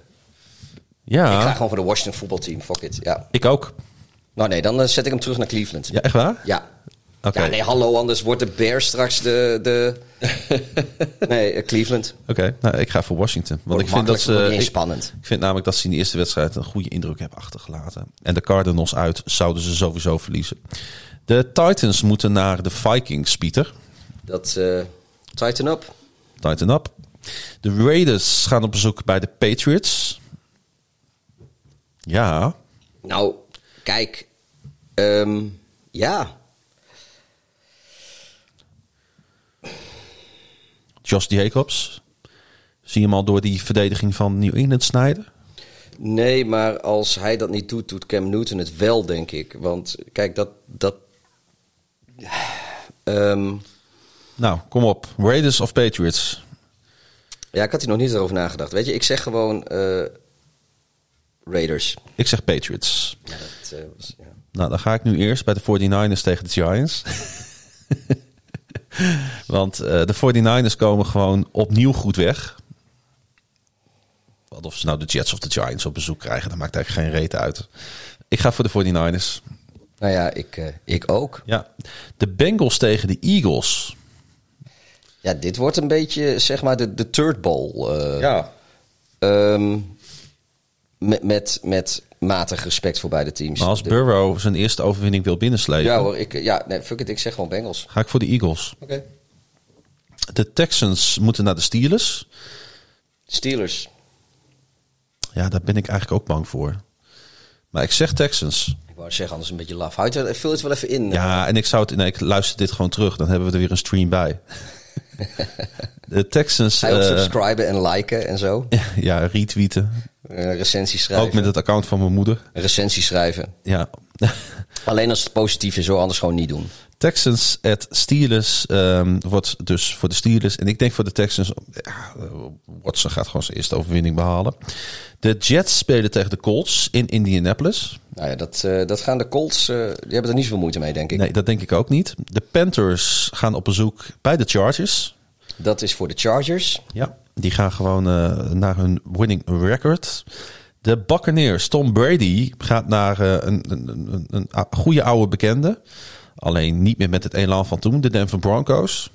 Ja, ga gewoon voor de Washington voetbalteam, fuck it. Ja. ik ook. Nou nee, dan eh, zet ik hem terug naar Cleveland. Ja, echt waar? Ja. Oké. Ja, nee, hallo, anders wordt de Bears straks de... de... nee, eh, Cleveland. Oké, nou, ik ga voor Washington. Want Wordt ik vind dat ze. Ik, eens spannend. ik vind namelijk dat ze in de eerste wedstrijd een goede indruk hebben achtergelaten. En de Cardinals uit zouden ze sowieso verliezen. De Titans moeten naar de Vikings, Pieter. Dat eh tighten up. Titan up. De Raiders gaan op bezoek bij de Patriots. Ja, Nou, kijk. ehm, ja. Josh Jacobs. Zie je hem al door die verdediging van New England snijden? Nee, maar als hij dat niet doet, doet Cam Newton het wel, denk ik. Want kijk, dat... dat Ehm, Nou, kom op. Raiders of Patriots? ja, ik had hier nog niet over nagedacht. Weet je, ik zeg gewoon eh, Raiders. Ik zeg Patriots. Ja, dat, eh, was, ja. Nou, dan ga ik nu eerst bij de 49ers tegen de Giants. Want eh, de 49ers komen gewoon opnieuw goed weg. Want of ze nou de Jets of de Giants op bezoek krijgen, dat maakt eigenlijk geen reet uit. Ik ga voor de 49ers. Nou ja, ik, eh, ik ook. Ja. De Bengals tegen de Eagles. Ja, dit wordt een beetje, zeg maar, de, de third bowl. eh, Ja. ehm, met, met, met matig respect voor beide teams. Maar als Burrow zijn eerste overwinning wil binnenslepen, Ja hoor, ik, ja, nee, fuck it, ik zeg gewoon Bengals. ga ik voor de Eagles. Oké. De Texans moeten naar de Steelers. Steelers. Ja, daar ben ik eigenlijk ook bang voor. Maar ik zeg Texans. Ik wou zeggen, anders een beetje laf. Houd het, vul het wel even in. Ja, en ik zou het. Nee, ik luister dit gewoon terug. Dan hebben we er weer een stream bij. De Texans. Ook eh, subscriben en liken en zo. ja, retweeten. Een recensie schrijven. Ook met het account van mijn moeder. Een recensie schrijven. Ja. Alleen als het positief is hoor, anders gewoon niet doen. Texans at Steelers ehm, wordt dus voor de Steelers. En ik denk voor de Texans. Ja, Watson gaat gewoon zijn eerste overwinning behalen. De Jets spelen tegen de Colts in Indianapolis. Nou ja, dat, eh, dat gaan de Colts, eh, die hebben er niet zoveel moeite mee, denk ik. Nee, dat denk ik ook niet. De Panthers gaan op bezoek bij de Chargers. Dat is voor de Chargers. Ja, die gaan gewoon eh, naar hun winning record. De Buccaneers, Tom Brady, gaat naar eh, een, een, een, een goede oude bekende. Alleen niet meer met het elan van toen, de Denver Broncos.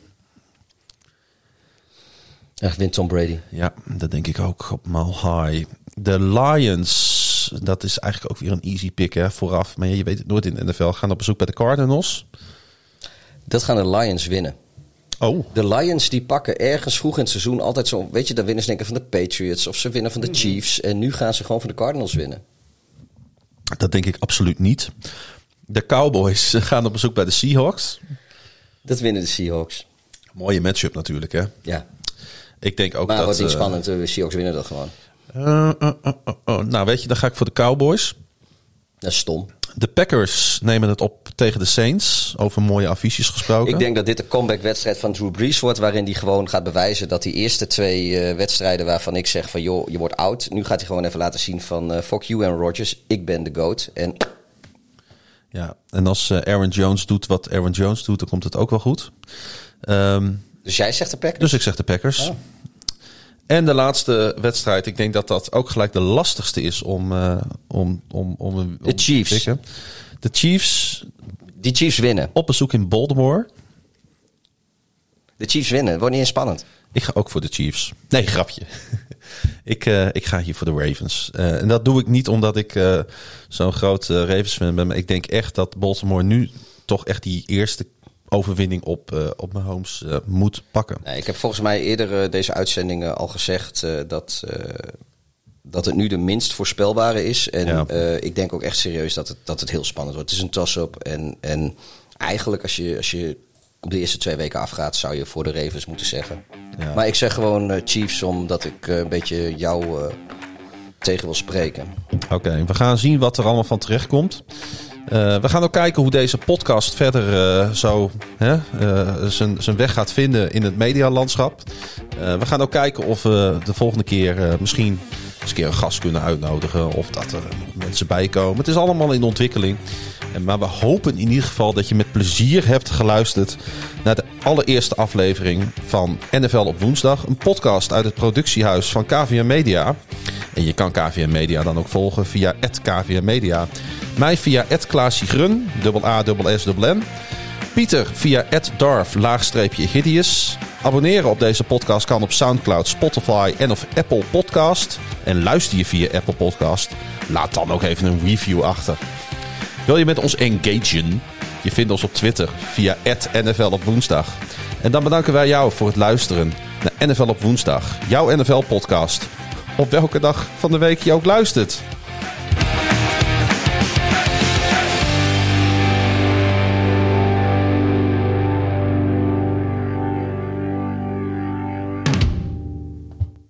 Echt wint Tom Brady. Ja, dat denk ik ook op mile high. De Lions, dat is eigenlijk ook weer een easy pick hè, vooraf. Maar je weet het nooit in de NFL. Gaan op bezoek bij de Cardinals. Dat gaan de Lions winnen. Oh, De Lions die pakken ergens vroeg in het seizoen altijd zo... Weet je, dan winnen ze denk ik van de Patriots of ze winnen van de Chiefs. En nu gaan ze gewoon van de Cardinals winnen. dat denk ik absoluut niet. De Cowboys gaan op bezoek bij de Seahawks. Dat winnen de Seahawks. Mooie matchup natuurlijk hè. Ja. Ik denk ook Maar dat... wordt niet eh, spannend. De Seahawks winnen dat gewoon. eh, eh, eh, eh, eh. nou, weet je, dan ga ik voor de Cowboys. Dat is stom. De Packers nemen het op tegen de Saints. Over mooie affiches gesproken. Ik denk dat dit de comeback-wedstrijd van Drew Brees wordt. Waarin hij gewoon gaat bewijzen dat die eerste twee eh, wedstrijden waarvan ik zeg van joh, je wordt oud. Nu gaat hij gewoon even laten zien van eh fuck you Aaron Rodgers. Ik ben de GOAT. En Ja, en als eh, Aaron Jones doet wat Aaron Jones doet, dan komt het ook wel goed. Ehm, dus jij zegt de Packers? dus ik zeg de Packers. Oh. En de laatste wedstrijd, ik denk dat dat ook gelijk de lastigste is om, eh, om, om, om, om De Chiefs. te. De Chiefs Die Chiefs winnen. op bezoek in Baltimore. De Chiefs winnen. Het wordt niet eens spannend. Ik ga ook voor de Chiefs. Nee, grapje. ik, eh, ik ga hier voor de Ravens. Eh, en dat doe ik niet omdat ik eh, zo'n groot eh, Ravens fan ben. Maar ik denk echt dat Baltimore nu toch echt die eerste overwinning op, op mijn homes moet pakken. Nee, ik heb volgens mij eerder deze uitzendingen al gezegd dat, dat het nu de minst voorspelbare is. En Ja. eh, ik denk ook echt serieus dat het, dat het heel spannend wordt. Het is een toss-up. En, en eigenlijk als je, als je op de eerste twee weken afgaat, zou je voor de Ravens moeten zeggen. Ja. Maar ik zeg gewoon eh, Chiefs omdat ik eh, een beetje jou tegen wil spreken. Oké, we gaan zien wat er allemaal van terecht komt. We gaan ook kijken hoe deze podcast verder zo hè, zijn zijn weg gaat vinden in het medialandschap. We gaan ook kijken of we de volgende keer misschien eens een keer een gast kunnen uitnodigen. Of dat er mensen bij komen. Het is allemaal in ontwikkeling. Maar we hopen in ieder geval dat je met plezier hebt geluisterd naar de allereerste aflevering van NFL op woensdag. Een podcast uit het productiehuis van KVM Media. En je kan KVM Media dan ook volgen via KVM Media. Mij via Klaasje Grun, A, dubbel S, dubbel N. Pieter via Darf, laagstreepje Egidius. Abonneren op deze podcast kan op Soundcloud, Spotify en of Apple Podcast. En luister je via Apple Podcast, laat dan ook even een review achter. Wil je met ons engagen? Je vindt ons op Twitter via NFL op woensdag. En dan bedanken wij jou voor het luisteren naar NFL op woensdag. Jouw NFL podcast. Op welke dag van de week je ook luistert.